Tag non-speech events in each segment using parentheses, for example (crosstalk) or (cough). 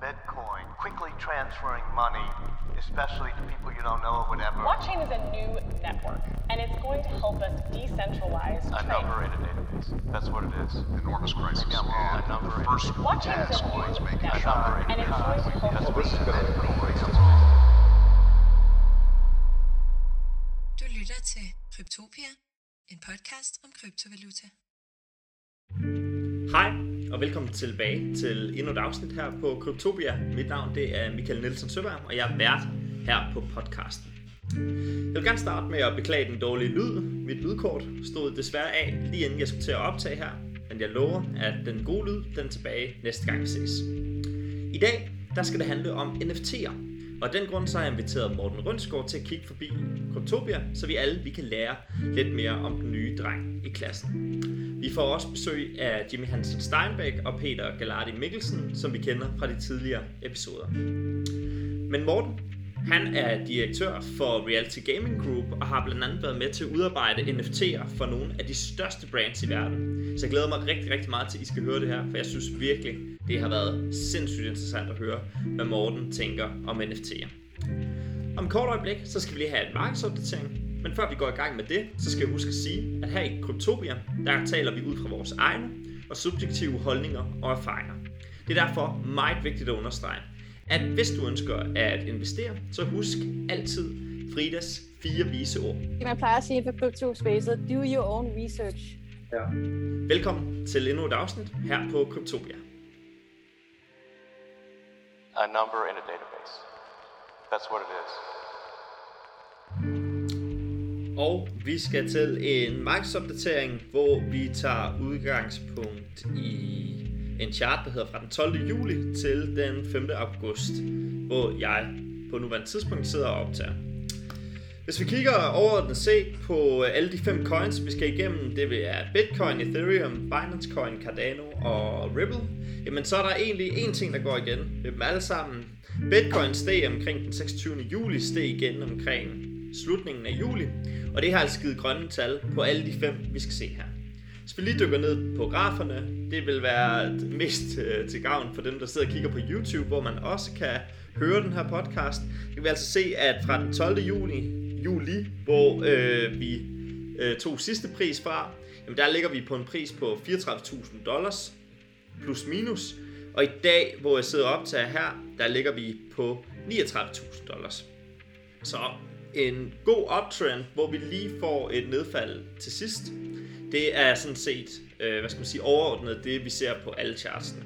Bitcoin, quickly transferring money, especially to people you don't know or whatever. Blockchain is a new network, and it's going to help us decentralize A trade. number in a database. That's what it is. enormous crisis. Maybe I'm wrong. And A number the in- first Blockchain is a was new making network, sure and it's going to help That's us what it is. Du lytter til Kryptopia, en podcast om kryptovaluta. Hej, og velkommen tilbage til endnu et afsnit her på Kryptopia. Mit navn det er Michael Nielsen Søberg, og jeg er vært her på podcasten. Jeg vil gerne starte med at beklage den dårlige lyd. Mit lydkort stod desværre af, lige inden jeg skulle til at optage her. Men jeg lover, at den gode lyd den er tilbage næste gang vi ses. I dag der skal det handle om NFT'er. Og af den grund så har jeg inviteret Morten Rønsgaard til at kigge forbi Kryptopia, så vi alle vi kan lære lidt mere om den nye dreng i klassen. Vi får også besøg af Jimmy Hansen Steinbeck og Peter Galardi Mikkelsen, som vi kender fra de tidligere episoder. Men Morten, han er direktør for Reality Gaming Group og har blandt andet været med til at udarbejde NFT'er for nogle af de største brands i verden. Så jeg glæder mig rigtig, rigtig meget til, at I skal høre det her, for jeg synes virkelig, det har været sindssygt interessant at høre, hvad Morten tænker om NFT'er. Om et kort øjeblik, så skal vi lige have en markedsopdatering. Men før vi går i gang med det, så skal jeg huske at sige, at her i Kryptopia, der taler vi ud fra vores egne og subjektive holdninger og erfaringer. Det er derfor meget vigtigt at understrege, at hvis du ønsker at investere, så husk altid Fridas fire vise ord. Man plejer at sige inden for kryptospacet, do your own research. Velkommen til endnu et afsnit her på Kryptopia. A number in a database. That's what it is. Og vi skal til en markedsopdatering, hvor vi tager udgangspunkt i en chart, der hedder fra den 12. juli til den 5. august, hvor jeg på nuværende tidspunkt sidder og optager. Hvis vi kigger overordnet set på øh, alle de fem coins, vi skal igennem, det vil være Bitcoin, Ethereum, Binance Coin, Cardano og Ripple, jamen så er der egentlig én ting, der går igen ved dem alle sammen. Bitcoin steg omkring den 26. juli, steg igen omkring slutningen af juli, og det har altså givet grønne tal på alle de fem, vi skal se her. Hvis vi lige dykker ned på graferne, det vil være mest øh, til gavn for dem, der sidder og kigger på YouTube, hvor man også kan høre den her podcast. Vi kan vi altså se, at fra den 12. juni, juli, hvor øh, vi øh, tog sidste pris fra, jamen der ligger vi på en pris på 34.000 dollars, plus minus. Og i dag, hvor jeg sidder og optager her, der ligger vi på 39.000 dollars. Så en god uptrend, hvor vi lige får et nedfald til sidst. Det er sådan set, øh, hvad skal man sige, overordnet det, vi ser på alle chartsene.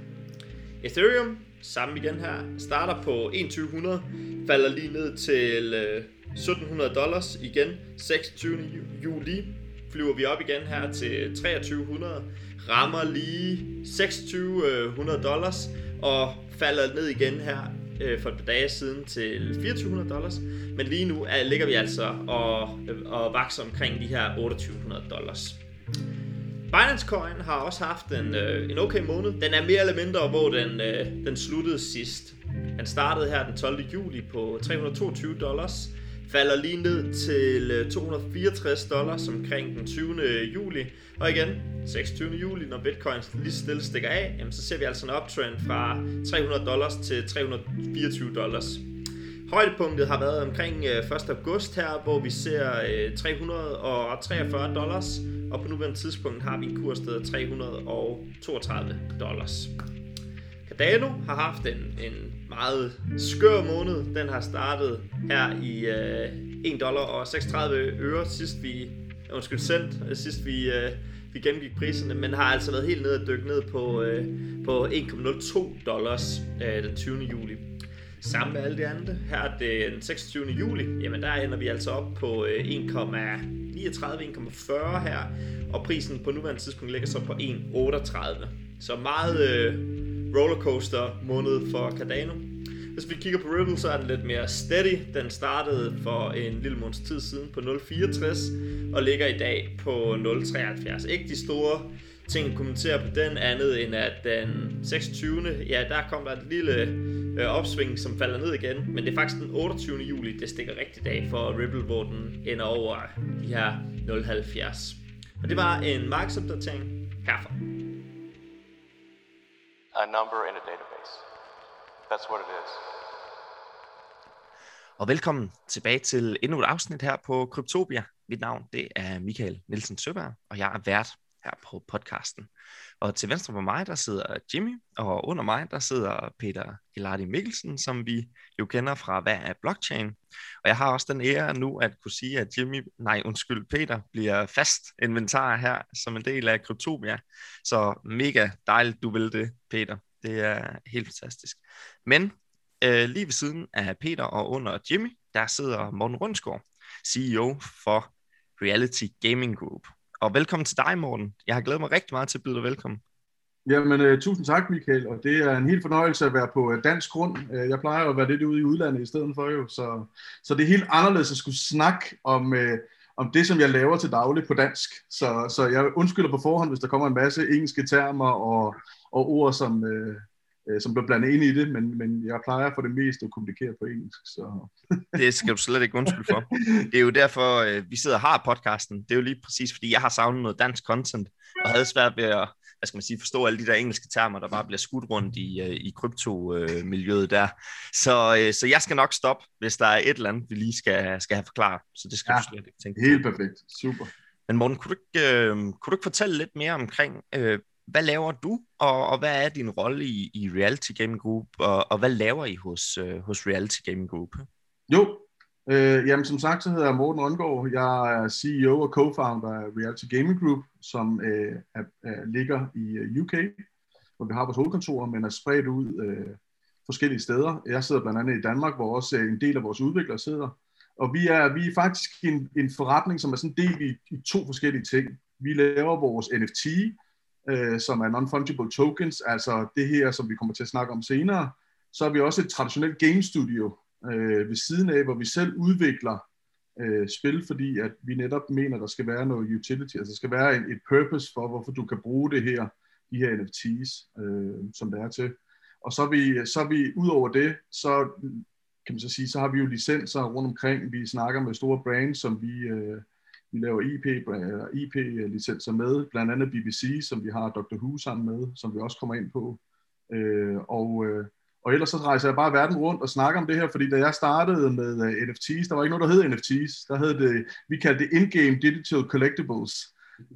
Ethereum, samme igen her, starter på 2100, falder lige ned til øh, 1700 dollars igen, 26. juli flyver vi op igen her til 2300, rammer lige 2600 dollars og falder ned igen her øh, for et par dage siden til 2400 dollars. Men lige nu er, ligger vi altså og, øh, og vakser omkring de her 2800 dollars. Binance Coin har også haft en, øh, en okay måned. Den er mere eller mindre, hvor den, øh, den sluttede sidst. Den startede her den 12. juli på 322 dollars, falder lige ned til øh, 264 dollars omkring den 20. juli. Og igen, 26. juli, når bitcoin lige stille stikker af, jamen, så ser vi altså en uptrend fra 300 dollars til 324 dollars. Højdepunktet har været omkring øh, 1. august her, hvor vi ser øh, 343 dollars, og på nuværende tidspunkt har vi en kurs, der 332 dollars. Cardano har haft en, en meget skør måned. Den har startet her i øh, 1 dollar og 36 øre sidst vi, undskyld cent, øh, sidst vi, øh, vi gennemgik priserne, men har altså været helt ned og dykket ned på, øh, på 1,02 dollars øh, den 20. juli. Sammen med alle de andre, her den 26. juli, jamen der ender vi altså op på øh, 1,39-1,40 her, og prisen på nuværende tidspunkt ligger så på 1,38. Så meget øh, rollercoaster måned for Cardano. Hvis vi kigger på Ripple, så er den lidt mere steady. Den startede for en lille måneds tid siden på 0,64 og ligger i dag på 0,73. Ikke de store ting at kommentere på den andet end at den 26. Ja, der kom der et lille øh, opsving, som falder ned igen. Men det er faktisk den 28. juli, det stikker rigtig dag for Ripple, hvor den ender over de her 0,70. Og det var en markedsopdatering herfra. A number in a database. That's what it is. Og velkommen tilbage til endnu et afsnit her på Kryptopia. Mit navn det er Michael Nielsen Søberg, og jeg er vært her på podcasten. Og til venstre for mig, der sidder Jimmy, og under mig, der sidder Peter Gilardi Mikkelsen, som vi jo kender fra Hvad er blockchain? Og jeg har også den ære nu at kunne sige, at Jimmy, nej undskyld, Peter, bliver fast inventar her som en del af Kryptopia. Så mega dejligt, du vil det, Peter. Det er helt fantastisk. Men øh, lige ved siden af Peter og under Jimmy, der sidder Morten Rundsgaard, CEO for Reality Gaming Group. Og velkommen til dig, Morten. Jeg har glædet mig rigtig meget til at byde dig velkommen. Jamen, uh, tusind tak, Michael, og det er en helt fornøjelse at være på uh, dansk grund. Uh, jeg plejer at være lidt ude i udlandet i stedet for jo, så, så det er helt anderledes at skulle snakke om, uh, om det, som jeg laver til daglig på dansk. Så, så jeg undskylder på forhånd, hvis der kommer en masse engelske termer og, og ord, som, uh, som bliver blandet ind i det, men, men jeg plejer for det meste at kommunikere på engelsk. Så. (laughs) det skal du slet ikke undskylde for. Det er jo derfor, vi sidder og har podcasten. Det er jo lige præcis, fordi jeg har savnet noget dansk content, og havde svært ved at hvad skal man sige, forstå alle de der engelske termer, der bare bliver skudt rundt i, i kryptomiljøet der. Så, så jeg skal nok stoppe, hvis der er et eller andet, vi lige skal, skal have forklaret. Så det skal ja, du slet ikke tænke Helt perfekt. Super. Men Morten, kunne du ikke, øh, kunne du ikke fortælle lidt mere omkring, øh, hvad laver du, og, og hvad er din rolle i, i Reality Gaming Group, og, og hvad laver I hos, øh, hos Reality Gaming Group? Jo, øh, jamen som sagt, så hedder jeg Morten Rundgaard. Jeg er CEO og co-founder af Reality Gaming Group, som øh, er, er, ligger i øh, UK, hvor vi har vores hovedkontor, men er spredt ud øh, forskellige steder. Jeg sidder blandt andet i Danmark, hvor også øh, en del af vores udviklere sidder. Og vi er, vi er faktisk en, en forretning, som er sådan delt i, i to forskellige ting. Vi laver vores NFT, øh, som er non-fungible tokens, altså det her, som vi kommer til at snakke om senere. Så har vi også et traditionelt game studio øh, ved siden af, hvor vi selv udvikler øh, spil, fordi at vi netop mener, der skal være noget utility, altså der skal være en, et purpose for, hvorfor du kan bruge det her, de her NFTs, øh, som det er til. Og så er vi, så er vi ud over det, så kan man så sige, så har vi jo licenser rundt omkring. Vi snakker med store brands, som vi, øh, vi laver IP, øh, IP-licenser med, blandt andet BBC, som vi har Dr. Who sammen med, som vi også kommer ind på. Øh, og, øh, og ellers så rejser jeg bare verden rundt og snakker om det her, fordi da jeg startede med øh, uh, NFTs, der var ikke noget, der hed NFTs. Der hed det, vi kaldte det In-Game Digital Collectibles.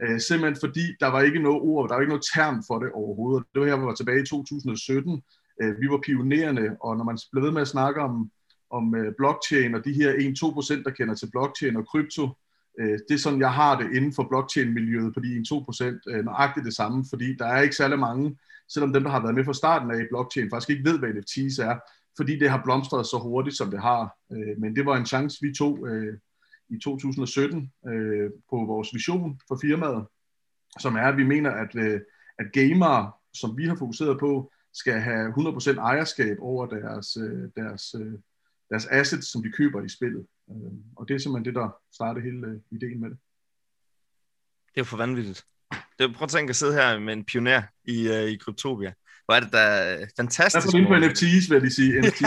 Uh, simpelthen fordi der var ikke noget ord, der var ikke noget term for det overhovedet. Det var her, vi var tilbage i 2017. Uh, vi var pionerende, og når man blev ved med at snakke om, om uh, blockchain og de her 1-2%, der kender til blockchain og krypto, Øh, det er sådan, jeg har det inden for blockchain-miljøet på de 2%, nøjagtigt det samme, fordi der er ikke særlig mange, selvom dem, der har været med fra starten af i blockchain, faktisk ikke ved, hvad NFTs er, fordi det har blomstret så hurtigt, som det har. Øh, men det var en chance, vi tog øh, i 2017 på vores vision for firmaet, som er, at vi mener, at, at gamere, som vi har fokuseret på, skal have 100% ejerskab over deres, deres, deres assets, som de køber i spillet. Og det er simpelthen det, der startede hele ideen med det. Det er jo for vanvittigt. Det, prøv at tænke at sidde her med en pioner i, uh, i Kryptopia. Hvor er det da fantastisk. Der er på NFTs, vil jeg sige. (laughs) NFT.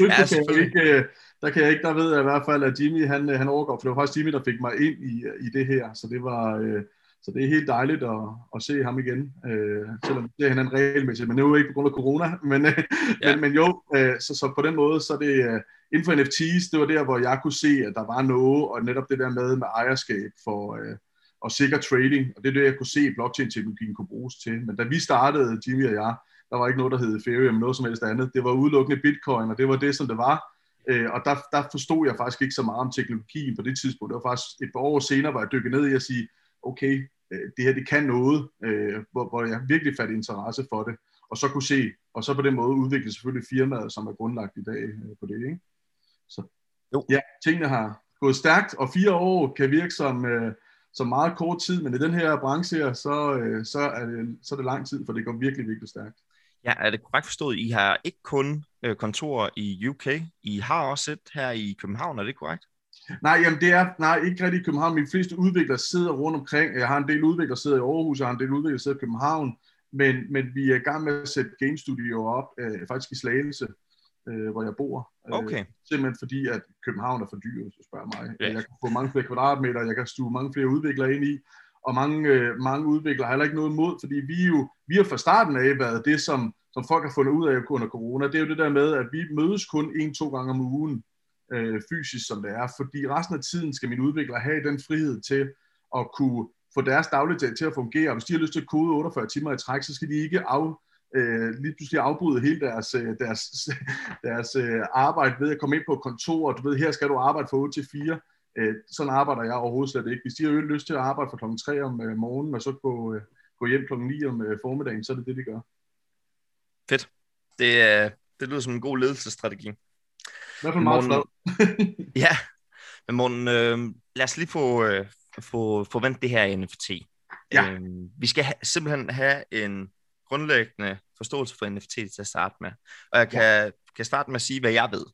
ja, kan jeg ikke, øh, der kan jeg ikke, der ved jeg i hvert fald, at Jimmy, han, øh, han overgår, for det var faktisk Jimmy, der fik mig ind i, i det her, så det var, øh, så det er helt dejligt at, at se ham igen, øh, selvom det er han regelmæssigt, men det er ikke på grund af corona, men, øh, ja. men, men jo, øh, så, så på den måde, så er det øh, inden for NFTs, det var der, hvor jeg kunne se, at der var noget, og netop det der med, med ejerskab for, øh, og sikker trading, og det er det, jeg kunne se, at blockchain-teknologien kunne bruges til. Men da vi startede, Jimmy og jeg, der var ikke noget, der hed Ethereum, noget som helst andet. Det var udelukkende Bitcoin, og det var det, som det var. Øh, og der, der forstod jeg faktisk ikke så meget om teknologien på det tidspunkt. Det var faktisk et par år senere, hvor jeg dykkede ned i at sige, okay, øh, det her det kan noget, øh, hvor, hvor jeg virkelig fandt interesse for det, og så kunne se, og så på den måde udvikle selvfølgelig firmaet, som er grundlagt i dag øh, på det. Ikke? Så jo. ja, tingene har gået stærkt, og fire år kan virke som, så meget kort tid, men i den her branche her, så, øh, så, er det, så er det lang tid, for det går virkelig, virkelig stærkt. Ja, er det korrekt forstået? I har ikke kun øh, kontorer i UK, I har også et her i København, er det korrekt? Nej, jamen det er nej, ikke rigtig i København. Mine fleste udviklere sidder rundt omkring. Jeg har en del udviklere, der sidder i Aarhus, jeg har en del udviklere, der sidder i København, men, men vi er i gang med at sætte game studio op, øh, faktisk i Slagelse, øh, hvor jeg bor. Øh, okay. Øh, simpelthen fordi, at København er for dyr, hvis du spørger mig. Ja. Jeg kan få mange flere kvadratmeter, jeg kan stue mange flere udviklere ind i, og mange, øh, mange udviklere har heller ikke noget imod, fordi vi jo vi har fra starten af været det, som, som folk har fundet ud af under corona, det er jo det der med, at vi mødes kun en-to gange om ugen øh, fysisk, som det er, fordi resten af tiden skal mine udviklere have den frihed til at kunne få deres dagligdag til at fungere. Hvis de har lyst til at kode 48 timer i træk, så skal de ikke af, øh, lige pludselig afbryde hele deres, øh, deres, (laughs) deres øh, arbejde ved at komme ind på et kontor, og du ved, her skal du arbejde fra 8 til 4. Øh, sådan arbejder jeg overhovedet slet ikke. Hvis de har jo lyst til at arbejde fra klokken 3 om øh, morgenen, og så gå, øh, gå hjem klokken 9 om øh, formiddagen, så er det det, de gør. Fedt. Det, øh, det lyder som en god ledelsesstrategi. I hvert fald meget Morten-. (laughs) Ja, men Morten, øh, lad os lige få, øh, få, få vendt det her NFT. Ja. Øh, vi skal ha- simpelthen have en grundlæggende forståelse for NFT til at starte med. Og jeg kan, kan starte med at sige, hvad jeg ved.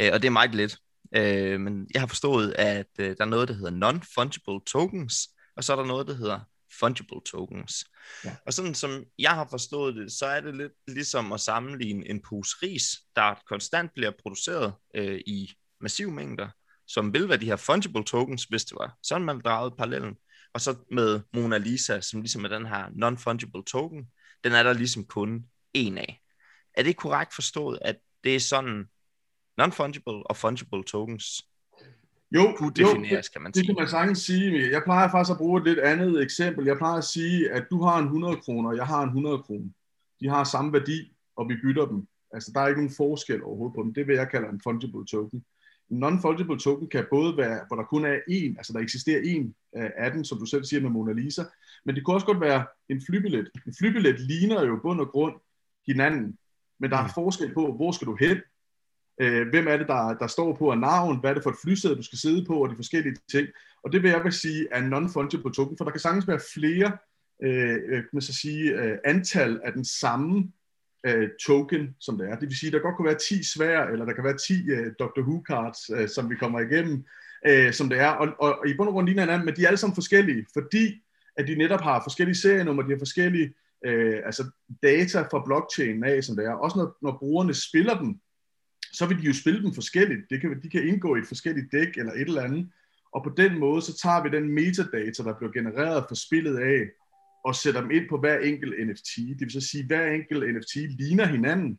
Øh, og det er meget lidt. Øh, men jeg har forstået, at øh, der er noget, der hedder non-fungible tokens, og så er der noget, der hedder fungible tokens. Ja. Og sådan som jeg har forstået det, så er det lidt ligesom at sammenligne en pose ris, der konstant bliver produceret øh, i massive mængder, som vil være de her fungible tokens, hvis det var sådan, man dragede parallellen. Og så med Mona Lisa, som ligesom er den her non-fungible token, den er der ligesom kun en af. Er det korrekt forstået, at det er sådan non-fungible og fungible tokens Jo, kunne jo, defineres, kan man Det sige? kan man sagtens sige. Jeg plejer faktisk at bruge et lidt andet eksempel. Jeg plejer at sige, at du har en 100 kroner, og jeg har en 100 kroner. De har samme værdi, og vi bytter dem. Altså, der er ikke nogen forskel overhovedet på dem. Det vil jeg kalde en fungible token. En non-fungible token kan både være, hvor der kun er én, altså der eksisterer øh, af dem, som du selv siger med Mona Lisa, men det kunne også godt være en flybillet. En flybillet ligner jo bund og grund hinanden, men der er Mm. forskel på, hvor skal du hen, øh, hvem er det, der, der står på af navn, hvad er det for et flysæde, du skal sidde på, og de forskellige ting. Og det vil jeg vil sige er non-fungible token, for der kan sagtens være flere øh, øh, man så sige, øh, antal af den samme øh, token, som det er. Det vil sige, der godt kunne være 10 svær, eller der kan være 10 øh, Dr. Who-cards, øh, som vi kommer igennem, øh, som det er. Og, og, og i bund og grund ligner hinanden, men de er alle sammen forskellige, fordi at de netop har forskellige serienummer, de har forskellige øh, altså data fra blockchain af, som det er. Også når, når brugerne spiller dem, så vil de jo spille dem forskelligt. Det kan, de kan indgå i et forskelligt dæk eller et eller andet. Og på den måde, så tager vi den metadata, der bliver genereret for spillet af, og sætter dem ind på hver enkelt NFT. Det vil så sige, at hver enkelt NFT ligner hinanden,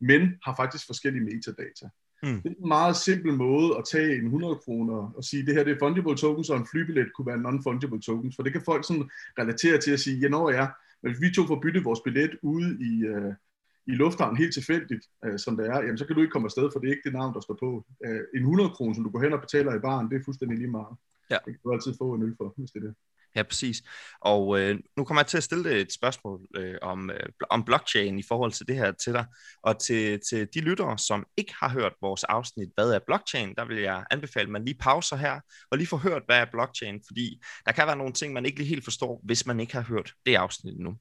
men har faktisk forskellige metadata. Mm. Det er en meget simpel måde at tage en 100 kroner og sige, det her det er fungible tokens, og en flybillet kunne være non-fungible tokens, for det kan folk sådan relatere til at sige, ja, når jeg, men hvis vi to får byttet vores billet ude i, øh, i lufthavnen helt tilfældigt, øh, som det er, jamen så kan du ikke komme afsted, for det er ikke det navn, der står på. Øh, en 100 kroner, som du går hen og betaler i baren, det er fuldstændig lige meget. Ja. Det kan du altid få en øl for, hvis det er det. Ja, præcis. Og øh, nu kommer jeg til at stille dig et spørgsmål øh, om, øh, om blockchain i forhold til det her til dig. Og til, til de lyttere, som ikke har hørt vores afsnit, hvad er blockchain, der vil jeg anbefale, at man lige pauser her og lige får hørt, hvad er blockchain, fordi der kan være nogle ting, man ikke lige helt forstår, hvis man ikke har hørt det afsnit nu.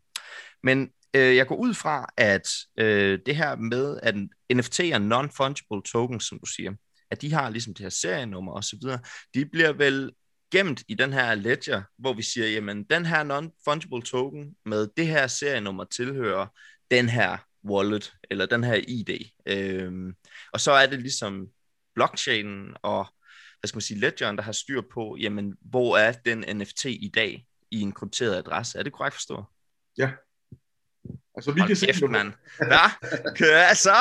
Men øh, jeg går ud fra, at øh, det her med, at NFT er non-fungible tokens, som du siger, at de har ligesom det her serienummer og så videre, de bliver vel gemt i den her ledger, hvor vi siger, jamen den her non-fungible token med det her serienummer tilhører den her wallet, eller den her ID. Øhm, og så er det ligesom blockchainen og hvad skal man sige, ledgeren, der har styr på, jamen hvor er den NFT i dag i en krypteret adresse. Er det korrekt forstået? Altså, vi Hold kan se, kæft, hvor- mand. Hvad? Kører så?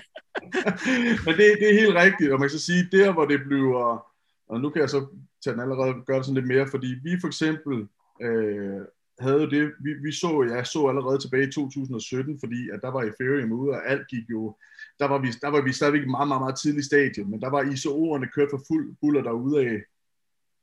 (laughs) Men det, det er helt rigtigt, og man kan så sige, der hvor det bliver, og nu kan jeg så tage den allerede, gør det sådan lidt mere, fordi vi for eksempel øh, havde jo det, vi, vi så, jeg så allerede tilbage i 2017, fordi at der var Ethereum ude, og alt gik jo, der var vi, der var vi stadigvæk meget, meget, meget tidlig stadie, men der var ISO'erne kørt for fuld buller derude af,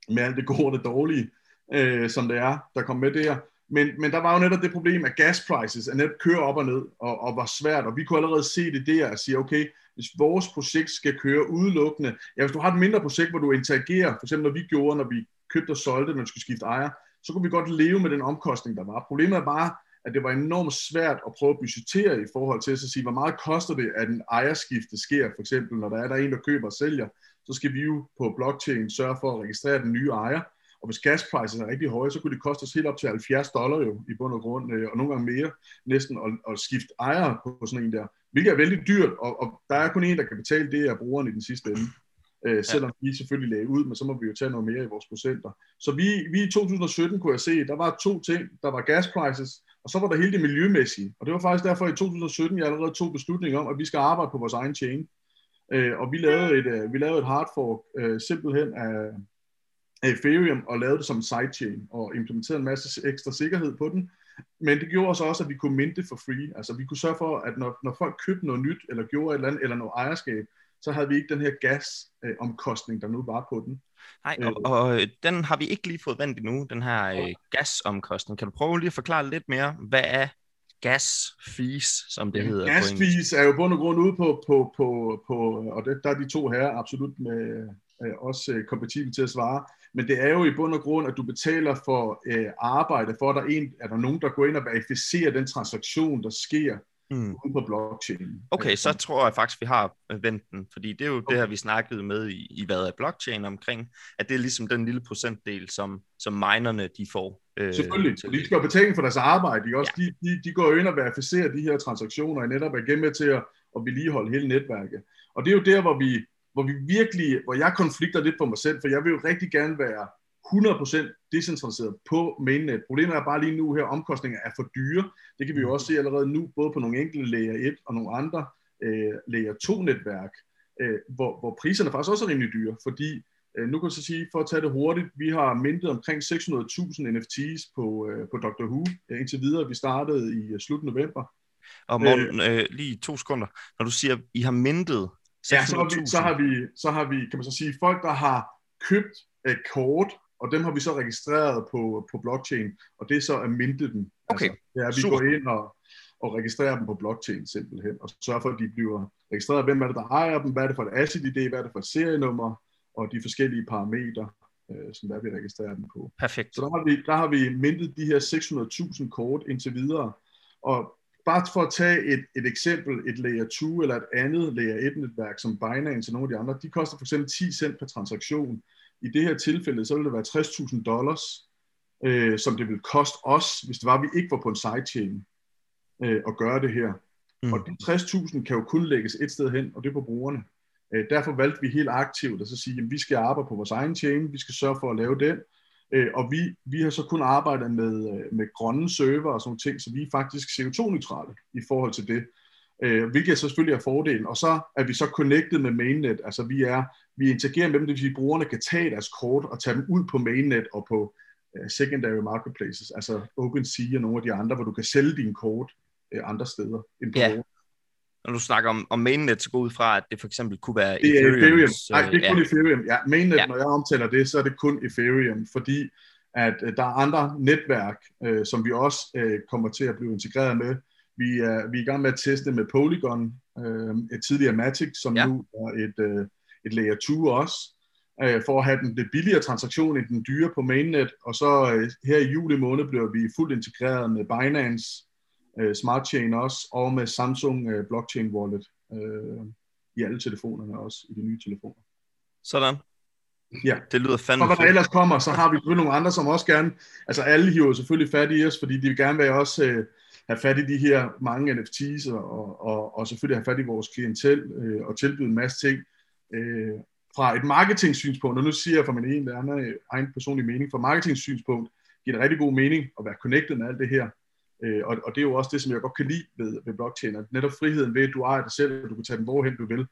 med alt det gode og det dårlige, øh, som det er, der kom med der. Men, men der var jo netop det problem, at gas prices er netop kører op og ned, og, og var svært, og vi kunne allerede se det der og sige, okay, hvis vores projekt skal køre udelukkende, ja, hvis du har et mindre projekt, hvor du interagerer, for eksempel når vi gjorde, når vi købte og solgte, når vi skulle skifte ejer, så kunne vi godt leve med den omkostning, der var. Problemet er bare, at det var enormt svært at prøve at budgettere i forhold til at sige, hvor meget koster det, at en ejerskifte sker, for eksempel når der er der en, der køber og sælger, så skal vi jo på blockchain sørge for at registrere den nye ejer, og hvis gas prices er rigtig høje, så kunne det koste os helt op til 70 dollar jo, i bund og grund, øh, og nogle gange mere, næsten, at, at skifte ejer på sådan en der. Hvilket er vældig dyrt, og, og der er kun en, der kan betale det, er brugeren i den sidste ende. Øh, selvom vi selvfølgelig lagde ud, men så må vi jo tage noget mere i vores procenter. Så vi, vi i 2017 kunne jeg se, der var to ting. Der var gas prices, Og så var der hele det miljømæssige. Og det var faktisk derfor i 2017, jeg allerede tog beslutning om, at vi skal arbejde på vores egen chain. Øh, og vi lavede et, øh, vi lavede et hard fork øh, simpelthen af, af Ethereum og lavede det som sidechain og implementerede en masse ekstra sikkerhed på den. Men det gjorde så også, at vi kunne minte for free. Altså vi kunne sørge for, at når, når folk købte noget nyt, eller gjorde et eller andet, eller noget ejerskab, så havde vi ikke den her gasomkostning, der nu var på den. Nej, og, og øh, den har vi ikke lige fået vendt endnu, den her øh, gasomkostning. Kan du prøve lige at forklare lidt mere, hvad er gas fees, som det hedder? Gas fees er jo bund og grund ude på, på, på, på og det, der er de to her absolut med, øh, også øh, kompatible til at svare, men det er jo i bund og grund, at du betaler for øh, arbejde, for at der, en, er der nogen, der går ind og verificerer den transaktion, der sker mm. ude på blockchain. Okay, så tror jeg faktisk, vi har øh, vendt den, fordi det er jo okay. det her, vi snakkede med i, i hvad er blockchain omkring, at det er ligesom den lille procentdel, som, som minerne de får. Øh, Selvfølgelig, fordi de skal jo betale for deres arbejde, de, også, ja. de, de, de går jo ind og verificerer de her transaktioner, og netop er med til at, at vedligeholde hele netværket. Og det er jo der, hvor vi, hvor vi virkelig, hvor jeg konflikter lidt på mig selv, for jeg vil jo rigtig gerne være 100% decentraliseret på mainnet. Problemet er bare lige nu her, omkostninger er for dyre. Det kan vi jo også se allerede nu, både på nogle enkelte layer 1 og nogle andre øh, layer 2 netværk, øh, hvor, hvor priserne faktisk også er rimelig dyre, fordi øh, nu kan jeg så sige, for at tage det hurtigt, vi har mintet omkring 600.000 NFTs på, øh, på Dr. Who øh, indtil videre. Vi startede i øh, slut november. Og Morten, øh, lige to sekunder. Når du siger, I har mintet Ja, så har, vi, så, har vi, så har vi, kan man så sige, folk, der har købt et kort og dem har vi så registreret på, på blockchain, og det er så at minte dem. Okay, altså, det er, at vi Super. går ind og, og registrerer dem på blockchain simpelthen, og sørger for, at de bliver registreret. Hvem er det, der ejer dem? Hvad er det for et ACID-ID? Hvad er det for et serienummer? Og de forskellige parametre, øh, som der vi registrerer dem på. Perfekt. Så der har vi, der har vi mintet de her 600.000 kort indtil videre. Og bare for at tage et, et eksempel, et layer 2 eller et andet layer 1 netværk som Binance og nogle af de andre, de koster for eksempel 10 cent per transaktion. I det her tilfælde, så vil det være 60.000 dollars, øh, som det vil koste os, hvis det var, at vi ikke var på en sidechain øh, at gøre det her. Mm. Og de 60.000 kan jo kun lægges et sted hen, og det er på brugerne. Øh, derfor valgte vi helt aktivt at så sige, at vi skal arbejde på vores egen chain, vi skal sørge for at lave den, øh, og vi, vi har så kun arbejdet med, øh, med grønne server og sådan ting, så vi er faktisk CO2-neutrale i forhold til det øh, hvilket så selvfølgelig er fordelen. Og så er vi så connected med mainnet, altså vi er vi interagerer med dem, det vil sige, at brugerne kan tage deres kort og tage dem ud på mainnet og på uh, secondary marketplaces, altså OpenSea og nogle af de andre, hvor du kan sælge dine kort uh, andre steder end på ja. Når du snakker om, om mainnet, så går ud fra, at det for eksempel kunne være det er Ethereum. Ethereum. Nej, det er kun ja. Ethereum. Ja, mainnet, ja. når jeg omtaler det, så er det kun Ethereum, fordi at uh, der er andre netværk, uh, som vi også uh, kommer til at blive integreret med, vi er, vi er i gang med at teste med Polygon, øh, et tidligere Matic, som ja. nu er et, øh, et layer 2 også, øh, for at have den lidt billigere transaktion end den dyre på mainnet. Og så øh, her i juli måned bliver vi fuldt integreret med Binance øh, Smart Chain også, og med Samsung øh, Blockchain Wallet øh, i alle telefonerne også, i de nye telefoner. Sådan. Ja. Det lyder fandme Og hvad der ellers kommer, så har vi nogle andre, som også gerne, altså alle hiver selvfølgelig fat i os, fordi de vil gerne være også øh, have fat i de her mange NFT's og, og, og selvfølgelig have fat i vores klientel øh, og tilbyde en masse ting. Øh, fra et marketing-synspunkt, og nu siger jeg fra min egen, anden, egen personlige mening, fra marketing-synspunkt giver det rigtig god mening at være connected med alt det her. Øh, og, og det er jo også det, som jeg godt kan lide ved, ved blockchain, at netop friheden ved, at du ejer det selv, og du kan tage den hvorhen du vil,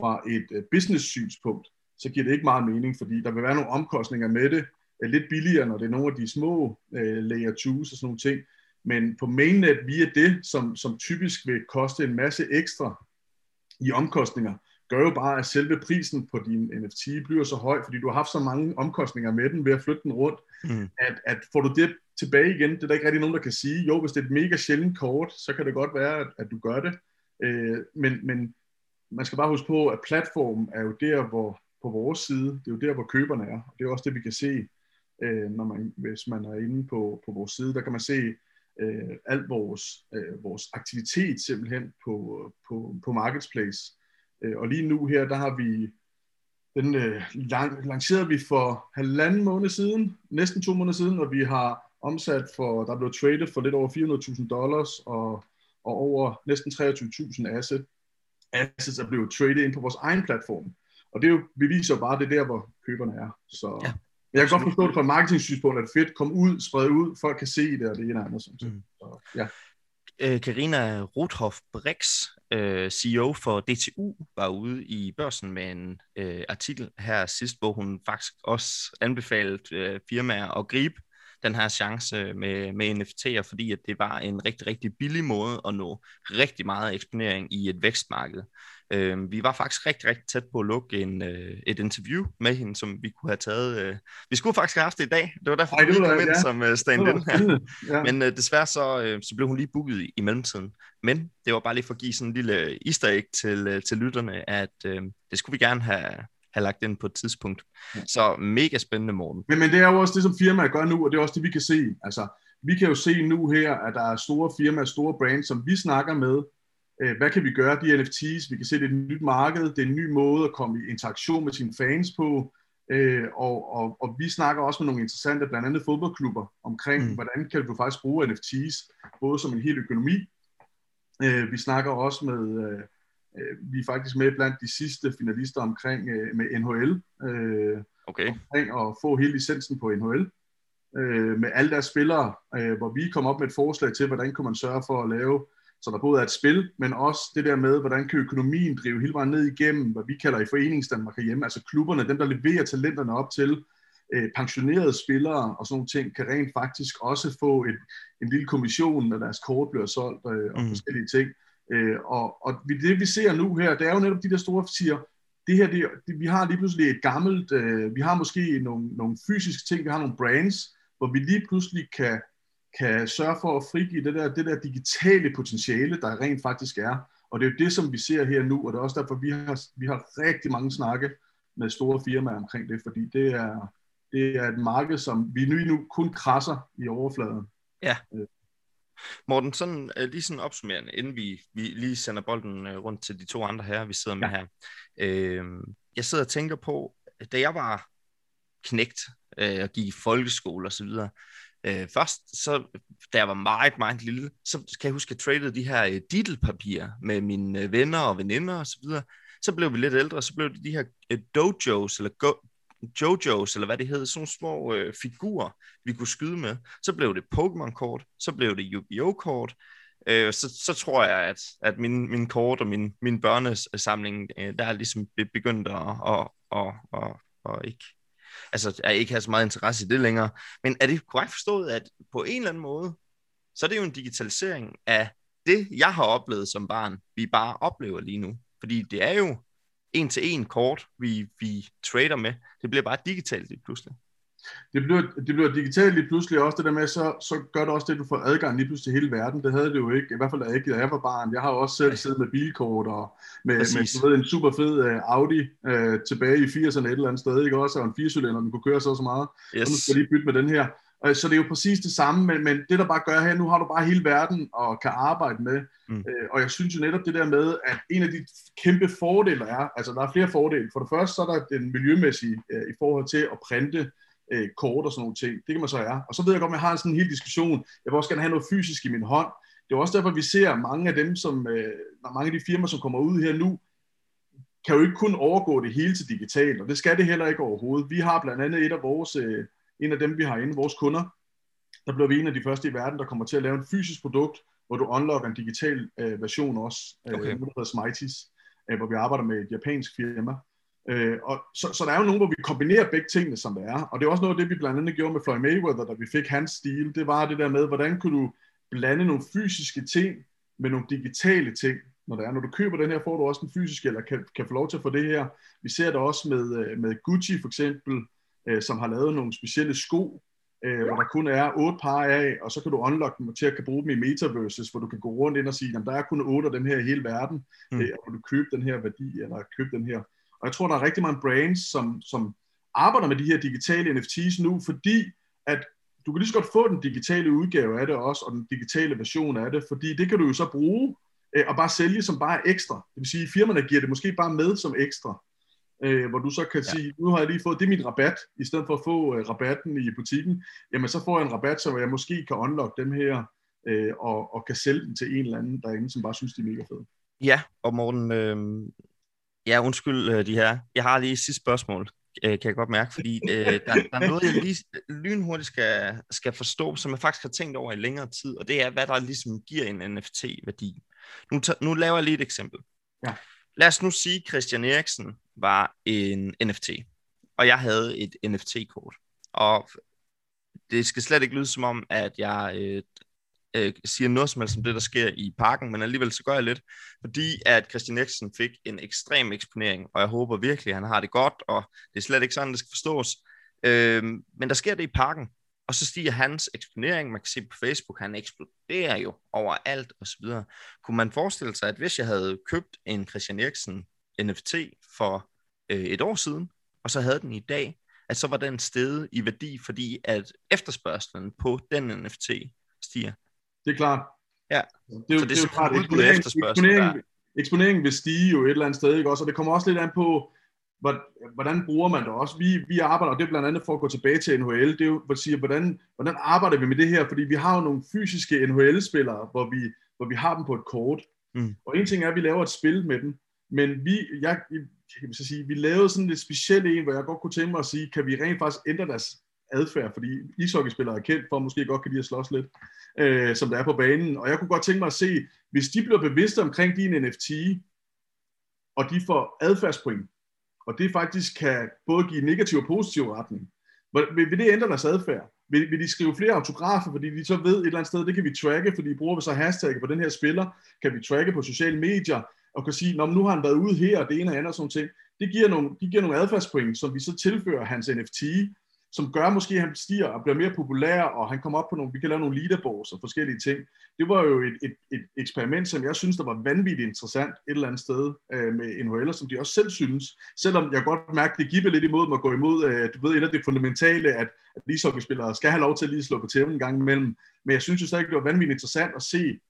fra et øh, business-synspunkt, så giver det ikke meget mening, fordi der vil være nogle omkostninger med det, øh, lidt billigere, når det er nogle af de små øh, layer 2's og sådan nogle ting, men på mainnet via det, som, som typisk vil koste en masse ekstra i omkostninger, gør jo bare, at selve prisen på din NFT bliver så høj, fordi du har haft så mange omkostninger med den ved at flytte den rundt, mm. at, at får du det tilbage igen, det er der ikke rigtig nogen, der kan sige. Jo, hvis det er et mega sjældent kort, så kan det godt være, at, at du gør det. Øh, men, men man skal bare huske på, at platformen er jo der, hvor på vores side, det er jo der, hvor køberne er. Og det er også det, vi kan se, øh, når man, hvis man er inde på, på vores side. Der kan man se, øh, alt vores, øh, vores aktivitet simpelthen på, på, på Marketplace. Øh, og lige nu her, der har vi, den øh, lang, lancerede vi for halvanden måned siden, næsten to måneder siden, og vi har omsat for, der blev traded for lidt over 400.000 dollars, og, og over næsten 23.000 asset, assets er blevet traded ind på vores egen platform. Og det er jo, beviser bare, det er der, hvor køberne er. Så, ja. Men jeg kan godt forstå det fra et marketing-synspunkt, at fedt, kom ud, spred ud, folk kan se det, og det ene og andet. Sådan. Mm. Så, ja. Øh, Karina Rothoff Brix, øh, CEO for DTU, var ude i børsen med en øh, artikel her sidst, hvor hun faktisk også anbefalede firmaer at gribe den her chance med, med NFT'er, fordi at det var en rigtig, rigtig billig måde at nå rigtig meget eksponering i et vækstmarked. Øh, vi var faktisk rigtig, rigtig tæt på at lukke en, øh, et interview med hende, som vi kunne have taget. Øh, vi skulle faktisk have haft det i dag. Det var derfor, Ej, det vi kom ind ja. som øh, stand-in her. (laughs) Ja. Men øh, desværre så, øh, så blev hun lige booket i, i mellemtiden. Men det var bare lige for at give sådan en lille easter egg til, øh, til lytterne, at øh, det skulle vi gerne have, have lagt ind på et tidspunkt. Så mega spændende, Morten. Men, men det er jo også det, som firmaer gør nu, og det er også det, vi kan se. Altså, vi kan jo se nu her, at der er store firmaer, store brands, som vi snakker med. Øh, Hvad kan vi gøre? De NFT's, vi kan se, det er et nyt marked, det er en ny måde at komme i interaktion med sine fans på. Øh, og, og, og vi snakker også med nogle interessante, blandt andet fodboldklubber, omkring, Mm. hvordan kan du faktisk bruge NFT's, både som en hel økonomi. Øh, vi snakker også med, øh, øh, vi er faktisk med blandt de sidste finalister omkring øh, med NHL. Øh, Okay. omkring at få hele licensen på NHL øh, med alle deres spillere, øh, hvor vi kom op med et forslag til, hvordan kunne man sørge for at lave, så der både er et spil, men også det der med, hvordan kan økonomien drive hele vejen ned igennem, hvad vi kalder i Foreningsdanmark herhjemme, altså klubberne, dem der leverer talenterne op til, øh, pensionerede spillere og sådan nogle ting, kan rent faktisk også få et, en lille kommission, når deres kort bliver solgt øh, og Mm. forskellige ting. Øh, og, og det vi ser nu her, det er jo netop de der store siger, det her, det, det, vi har lige pludselig et gammelt, øh, vi har måske nogle, nogle fysiske ting, vi har nogle brands, hvor vi lige pludselig kan, kan sørge for at frigive det der, det der digitale potentiale, der rent faktisk er. Og det er jo det, som vi ser her nu, og det er også derfor, vi har, vi har rigtig mange snakke med store firmaer omkring det, fordi det er, det er et marked, som vi nu, nu kun krasser i overfladen. Morten, sådan, øh, lige sådan opsummerende, inden vi, vi lige sender bolden øh, rundt til de to andre her, vi sidder med Ja. her. Øh, jeg sidder og tænker på, da jeg var knægt øh, og gik i folkeskole og så videre, øh, først, så, da jeg var meget, meget lille, så kan jeg huske, at jeg tradede de her øh, diddelpapirer med mine øh, venner og veninder og så videre. Så blev vi lidt ældre, så blev det de her øh, dojos, eller go, jojos, eller hvad det hed, sådan nogle små øh, figurer, vi kunne skyde med. Så blev det Pokémon-kort, så blev det Yu-Gi-Oh! kort, øh, så, så tror jeg, at, at min, min kort og min, min børnesamling, øh, der er ligesom be- begyndt at, at, at, at, at ikke, altså, jeg ikke har så meget interesse i det længere. Men er det korrekt forstået, at på en eller anden måde, så er det jo en digitalisering af det, jeg har oplevet som barn, vi bare oplever lige nu. Fordi det er jo en til en kort, vi, vi trader med. Det bliver bare digitalt lige pludselig det bliver, det bliver digitalt lige pludselig også det der med, så, så gør det også det, at du får adgang lige pludselig til hele verden. Det havde det jo ikke, i hvert fald da jeg, da jeg var barn. Jeg har jo også selv siddet med bilkort og med, Præcis. med du ved, en super fed uh, Audi uh, tilbage i 80'erne et eller andet sted, ikke også? Og en 4 den kunne køre så så meget. Yes. Og nu skal jeg lige bytte med den her. Øh, Så det er jo præcis det samme, men, men det der bare gør her, nu har du bare hele verden og kan arbejde med. Mm. Mm. Og jeg synes jo netop det der med, at en af de kæmpe fordele er, altså der er flere fordele. For det første så er der den miljømæssige øh, i forhold til at printe øh, kort og sådan nogle ting. Det kan man så er. Og så ved jeg godt, at jeg har en sådan en hel diskussion. Jeg vil også gerne have noget fysisk i min hånd. Det er også derfor, vi ser mange af dem, som, øh, mange af de firmaer, som kommer ud her nu, kan jo ikke kun overgå det hele til digitalt, og det skal det heller ikke overhovedet. Vi har blandt andet et af vores, øh, en af dem, vi har inde, vores kunder, der bliver vi en af de første i verden, der kommer til at lave en fysisk produkt, hvor du unlocker en digital øh, version også, øh, Okay. okay. der hedder Smities, øh, hvor vi arbejder med et japansk firma. Øh, og så, så der er jo nogen, hvor vi kombinerer begge tingene, som det er. Og det er også noget af det, vi blandt andet gjorde med Floyd Mayweather, da vi fik hans stil. Det var det der med, hvordan kunne du blande nogle fysiske ting med nogle digitale ting, når det er. Når du køber den her, får du også den fysiske, eller kan, kan få lov til at få det her. Vi ser det også med, øh, med Gucci for eksempel, øh, som har lavet nogle specielle sko, øh, hvor der kun er otte par af, og så kan du unlock dem til at kan bruge dem i metaverses, hvor du kan gå rundt ind og sige, at der er kun otte af dem her i hele verden, mm. øh, og du købe den her værdi, eller købe den her. Og jeg tror, der er rigtig mange brands, som, som arbejder med de her digitale NFT's nu, fordi at du kan lige så godt få den digitale udgave af det også, og den digitale version af det, fordi det kan du jo så bruge øh, og bare sælge som bare ekstra. Det vil sige, firmaerne giver det måske bare med som ekstra, øh, hvor du så kan Ja. sige, nu har jeg lige fået, det er min rabat, i stedet for at få øh, rabatten i butikken, jamen så får jeg en rabat, så jeg måske kan unlock dem her, øh, og, og kan sælge den til en eller anden derinde, som bare synes, de er mega fede. Ja, og Morten, øh, ja, undskyld øh, de her. Jeg har lige et sidste spørgsmål. øh, kan jeg godt mærke, fordi øh, der, der er noget, jeg lige lynhurtigt skal, skal forstå, som jeg faktisk har tænkt over i længere tid, og det er, hvad der ligesom giver en NFT-værdi. Nu, nu laver jeg lige et eksempel. Ja. Lad os nu sige, at Christian Eriksen var en NFT, og jeg havde et NFT-kort. Og det skal slet ikke lyde som om, at jeg øh, øh, siger noget som helst om det, der sker i parken, men alligevel så gør jeg lidt, fordi at Christian Eriksen fik en ekstrem eksponering, og jeg håber virkelig, at han har det godt, og det er slet ikke sådan, det skal forstås. Øh, men der sker det i parken, og så stiger hans eksponering, man kan se på Facebook, han eksploderer jo overalt og så videre. Kunne man forestille sig, at hvis jeg havde købt en Christian Eriksen NFT for øh, et år siden, og så havde den i dag, at så var den steget i værdi, fordi at efterspørgselen på den NFT stiger. Det er klart. Ja. Det er jo, Så det er det er klart, udbud eksponering, efterspørgsel, eksponering, eksponeringen vil stige jo et eller andet sted, ikke også? Og det kommer også lidt an på, hvor- hvordan bruger man det også. Vi, vi arbejder, og det er blandt andet for at gå tilbage til NHL, det er jo at sige, hvordan, hvordan arbejder vi med det her? Fordi vi har jo nogle fysiske NHL-spillere, hvor vi, hvor vi har dem på et kort. Mm. Og en ting er, at vi laver et spil med dem, men vi, jeg, jeg vil så sige, vi lavede sådan lidt specielt en, hvor jeg godt kunne tænke mig at sige, kan vi rent faktisk ændre deres adfærd, fordi ishockeyspillere er kendt for, at måske godt kan lide at slås lidt, øh, som der er på banen. Og jeg kunne godt tænke mig at se, hvis de bliver bevidste omkring din NFT, og de får adfærdspoint, og det faktisk kan både give negativ og positiv retning, vil, vil det ændre deres adfærd? Vil, vil de skrive flere autografer, fordi de så ved et eller andet sted, det kan vi tracke, fordi bruger vi så hashtag på den her spiller, kan vi tracke på sociale medier, og kan sige, "Nå, men nu har han været ude her, det ene og andet og sådan ting. Det giver nogle, de giver nogle adfærdspoint, som vi så tilfører hans NFT, som gør måske, at han stiger og bliver mere populær, og han kommer op på nogle, vi kan lave nogle leaderboards og forskellige ting. Det var jo et, et, et eksperiment, som jeg synes, der var vanvittigt interessant et eller andet sted øh, med NHL'er, som de også selv synes. Selvom jeg godt mærker, det giver lidt imod mig at gå imod, øh, du ved, et af det fundamentale, at, at ishockeyspillere skal have lov til at lige slå på tæven en gang imellem. Men jeg synes jo stadig, det var vanvittigt interessant at se,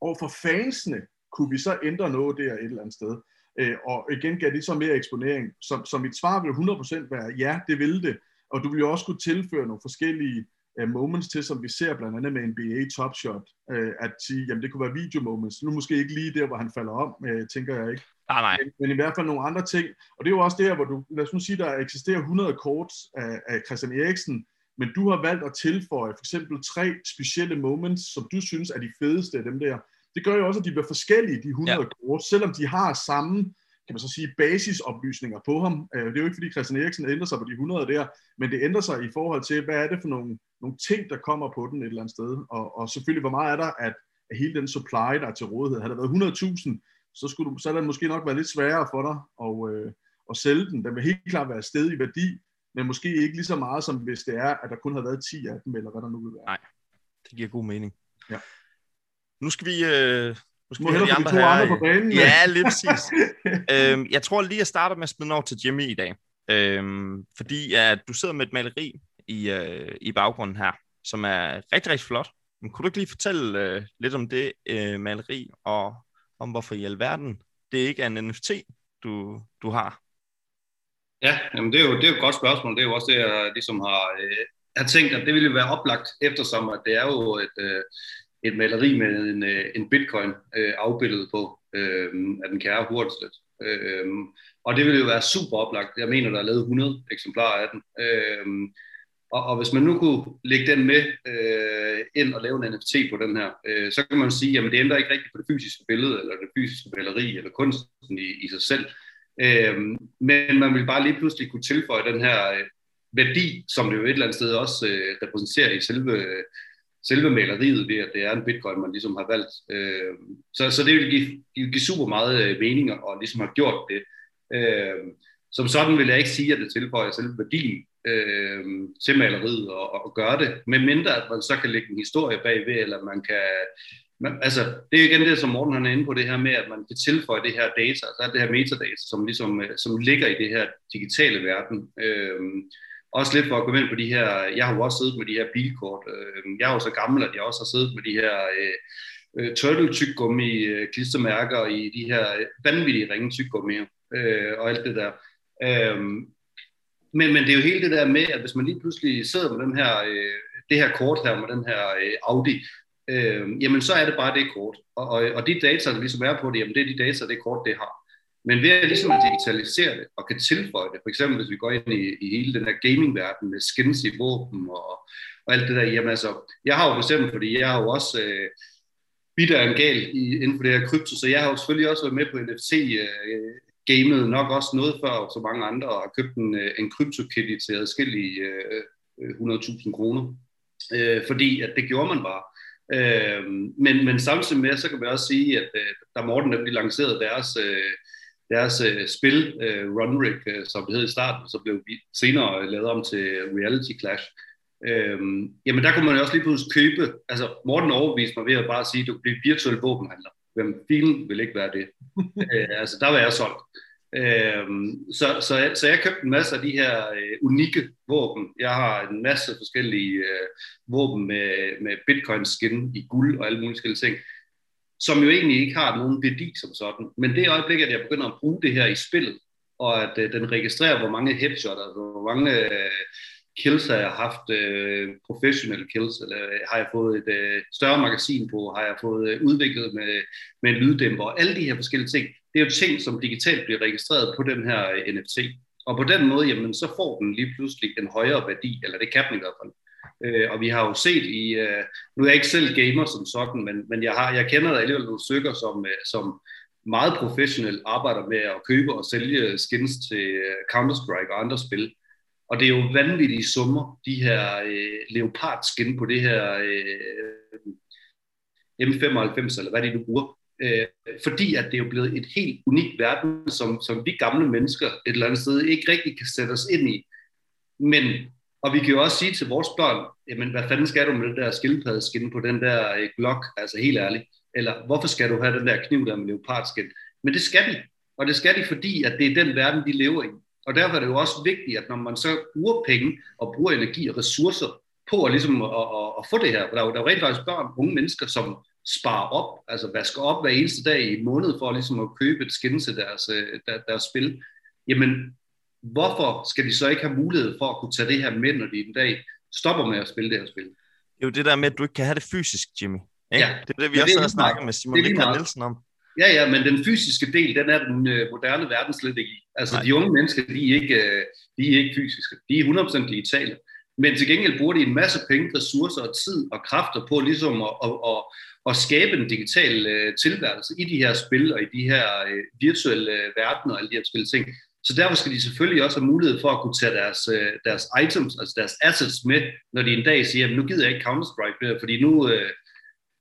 over for fansene, kunne vi så ændre noget der et eller andet sted. Øh, og igen gav det så mere eksponering. Som, som mit svar vil 100% være, ja, det ville det. Og du vil jo også kunne tilføre nogle forskellige uh, moments til, som vi ser blandt andet med NBA Top Shot, uh, at sige, jamen det kunne være video moments. Nu måske ikke lige der, hvor han falder om, uh, tænker jeg ikke. Nej, nej. Men, men i hvert fald nogle andre ting. Og det er jo også der, hvor du, lad os nu sige, der eksisterer 100 kort af, af Christian Eriksen, men du har valgt at tilføje for eksempel tre specielle moments, som du synes er de fedeste af dem der. Det gør jo også, at de bliver forskellige, de 100 ja. kort, selvom de har samme kan man så sige, basisoplysninger på ham. Øh, Det er jo ikke, fordi Christian Eriksen ændrer sig på de 100 der, men det ændrer sig i forhold til, hvad er det for nogle, nogle ting, der kommer på den et eller andet sted. Og, og selvfølgelig, hvor meget er der at, at hele den supply, der er til rådighed. Havde der været 100.000, så, skulle du, så er det måske nok været lidt sværere for dig at, øh, at sælge den. Den vil helt klart være sted i værdi, men måske ikke lige så meget, som hvis det er, at der kun har været 10 af dem, eller hvad der nu vil være. Nej. Det giver god mening. Ja. Nu skal vi... Øh, skal Må hellere de andre de to her. andre på banen, ja. Ja, lige præcis. (laughs) øhm, jeg tror lige, jeg starter med at smide over til Jimmy i dag. Øhm, fordi at du sidder med et maleri i, øh, i baggrunden her, som er rigtig, rigtig flot. Men kunne du ikke lige fortælle øh, lidt om det øh, maleri, og om hvorfor i alverden det ikke er en NFT, du, du har? Ja, jamen det, er jo, det er jo et godt spørgsmål. Det er jo også det, jeg ligesom har, øh, har tænkt, at det ville være oplagt, eftersom at det er jo et, øh, et maleri med en, øh, en bitcoin øh, afbildet på øh, af den kære Hurtslet. Øh, og det ville jo være super oplagt. Jeg mener, der er lavet 100 eksemplarer af den. Øh, og, og hvis man nu kunne lægge den med øh, ind og lave en NFT på den her, øh, så kan man sige, at det ændrer ikke rigtigt på det fysiske billede, eller det fysiske maleri, eller kunsten i, i sig selv. Øh, men man vil bare lige pludselig kunne tilføje den her øh, værdi, som det jo et eller andet sted også øh, repræsenterer i selve, selve maleriet, ved at det er en bitcoin, man ligesom har valgt. Øh, så, så det vil give, give, give super meget øh, mening og ligesom har gjort det. Øh, som sådan vil jeg ikke sige, at det tilføjer selve værdien øh, til maleriet og, og gøre det, med mindre at man så kan lægge en historie bagved, eller man kan Man, altså, det er igen det, som Morten han er inde på, det her med, at man kan tilføje det her data, altså det her metadata, som, ligesom, øh, som ligger i det her digitale verden. Øh, også lidt for at komme ind på de her, jeg har jo også siddet med de her bilkort. Øh, jeg er jo så gammel, at jeg også har siddet med de her øh, øh turtle tyggegummi øh, klistermærker i de her vanvittige ringe tyggummi øh, og alt det der. Øhm, men, men det er jo hele det der med, at hvis man lige pludselig sidder med den her, øh, det her kort her, med den her øh, Audi, øh, jamen så er det bare det kort. Og, og, og de data, der ligesom er på det, jamen det er de data, det kort, det har. Men ved at ligesom at digitalisere det og kan tilføje det, for eksempel hvis vi går ind i, i hele den her gaming-verden med skins i våben og, og alt det der, jamen altså, jeg har jo for eksempel, fordi jeg har jo også øh, bitter en gal i, inden for det her krypto, så jeg har jo selvfølgelig også været med på NFT øh, gamet nok også noget før så mange andre, og har købt en, øh, en kryptokitty til adskillige øh, 100.000 kroner, øh, fordi at det gjorde man bare. Øh, men, men samtidig med, så kan vi også sige, at øh, da Morten nemlig lancerede deres, øh, deres øh, spil, øh, Runrig, øh, som det hed i starten, så blev vi senere lavet om til Reality Clash. Øh, jamen der kunne man jo også lige pludselig købe, altså Morten overviste mig ved at bare sige, at du kan blive virtuel våbenhandler. Hvem filen vil ikke være det? (laughs) øh, altså der var jeg solgt. Øhm, så, så, så jeg købte en masse af de her øh, unikke våben. Jeg har en masse forskellige øh, våben med, med bitcoin skin i guld og alle mulige forskellige ting, som jo egentlig ikke har nogen værdi som sådan. Men det øjeblik, at jeg begynder at bruge det her i spillet, og at øh, den registrerer, hvor mange headshots, altså hvor mange øh, kills har jeg haft, øh, professionelle kills, eller øh, har jeg fået et øh, større magasin på, har jeg fået øh, udviklet med, med en lyddæmper, og alle de her forskellige ting, det er jo ting, som digitalt bliver registreret på den her øh, NFT. Og på den måde, jamen, så får den lige pludselig en højere værdi, eller det kan den i hvert fald. Øh, og vi har jo set i, øh, nu er jeg ikke selv gamer som sådan, men, men jeg, har, jeg kender alligevel nogle stykker, som, øh, som meget professionelt arbejder med at købe og sælge skins til øh, Counter-Strike og andre spil. Og det er jo vanvittige summer, de her øh, leopard skin på det her øh, M95, eller hvad de nu bruger øh, fordi at det er jo blevet et helt unikt verden, som, som vi gamle mennesker et eller andet sted ikke rigtig kan sætte os ind i. Men, og vi kan jo også sige til vores børn, jamen hvad fanden skal du med det der skildpaddeskin på den der øh, glok, altså helt ærligt, eller hvorfor skal du have den der kniv der med leopardskin? Men det skal de, og det skal de, fordi at det er den verden, de lever i. Og derfor er det jo også vigtigt, at når man så bruger penge og bruger energi og ressourcer på at, ligesom at, at, at få det her, for der er jo, der er jo rent faktisk børn, unge mennesker, som, sparer op, altså vasker op hver eneste dag i en måned for ligesom at købe et skin til deres, øh, der, deres spil, jamen hvorfor skal de så ikke have mulighed for at kunne tage det her med, når de en dag stopper med at spille det her spil? Det er jo det der med, at du ikke kan have det fysisk, Jimmy. Ikke? Ja. Det er det, vi ja, også har snakket med Simon Rikard Nielsen om. Ja, ja, men den fysiske del, den er den øh, moderne verden slet ikke i. Altså, Nej. de unge mennesker, de er, ikke, øh, de er ikke fysiske. De er 100% digitale. Men til gengæld bruger de en masse penge, ressourcer og tid og kræfter på ligesom at, at, at, at skabe en digital øh, tilværelse i de her spil og i de her øh, virtuelle øh, verdener og alle de her forskellige ting. Så derfor skal de selvfølgelig også have mulighed for at kunne tage deres, øh, deres items, altså deres assets med, når de en dag siger, at nu gider jeg ikke Counter-Strike mere, fordi nu, øh,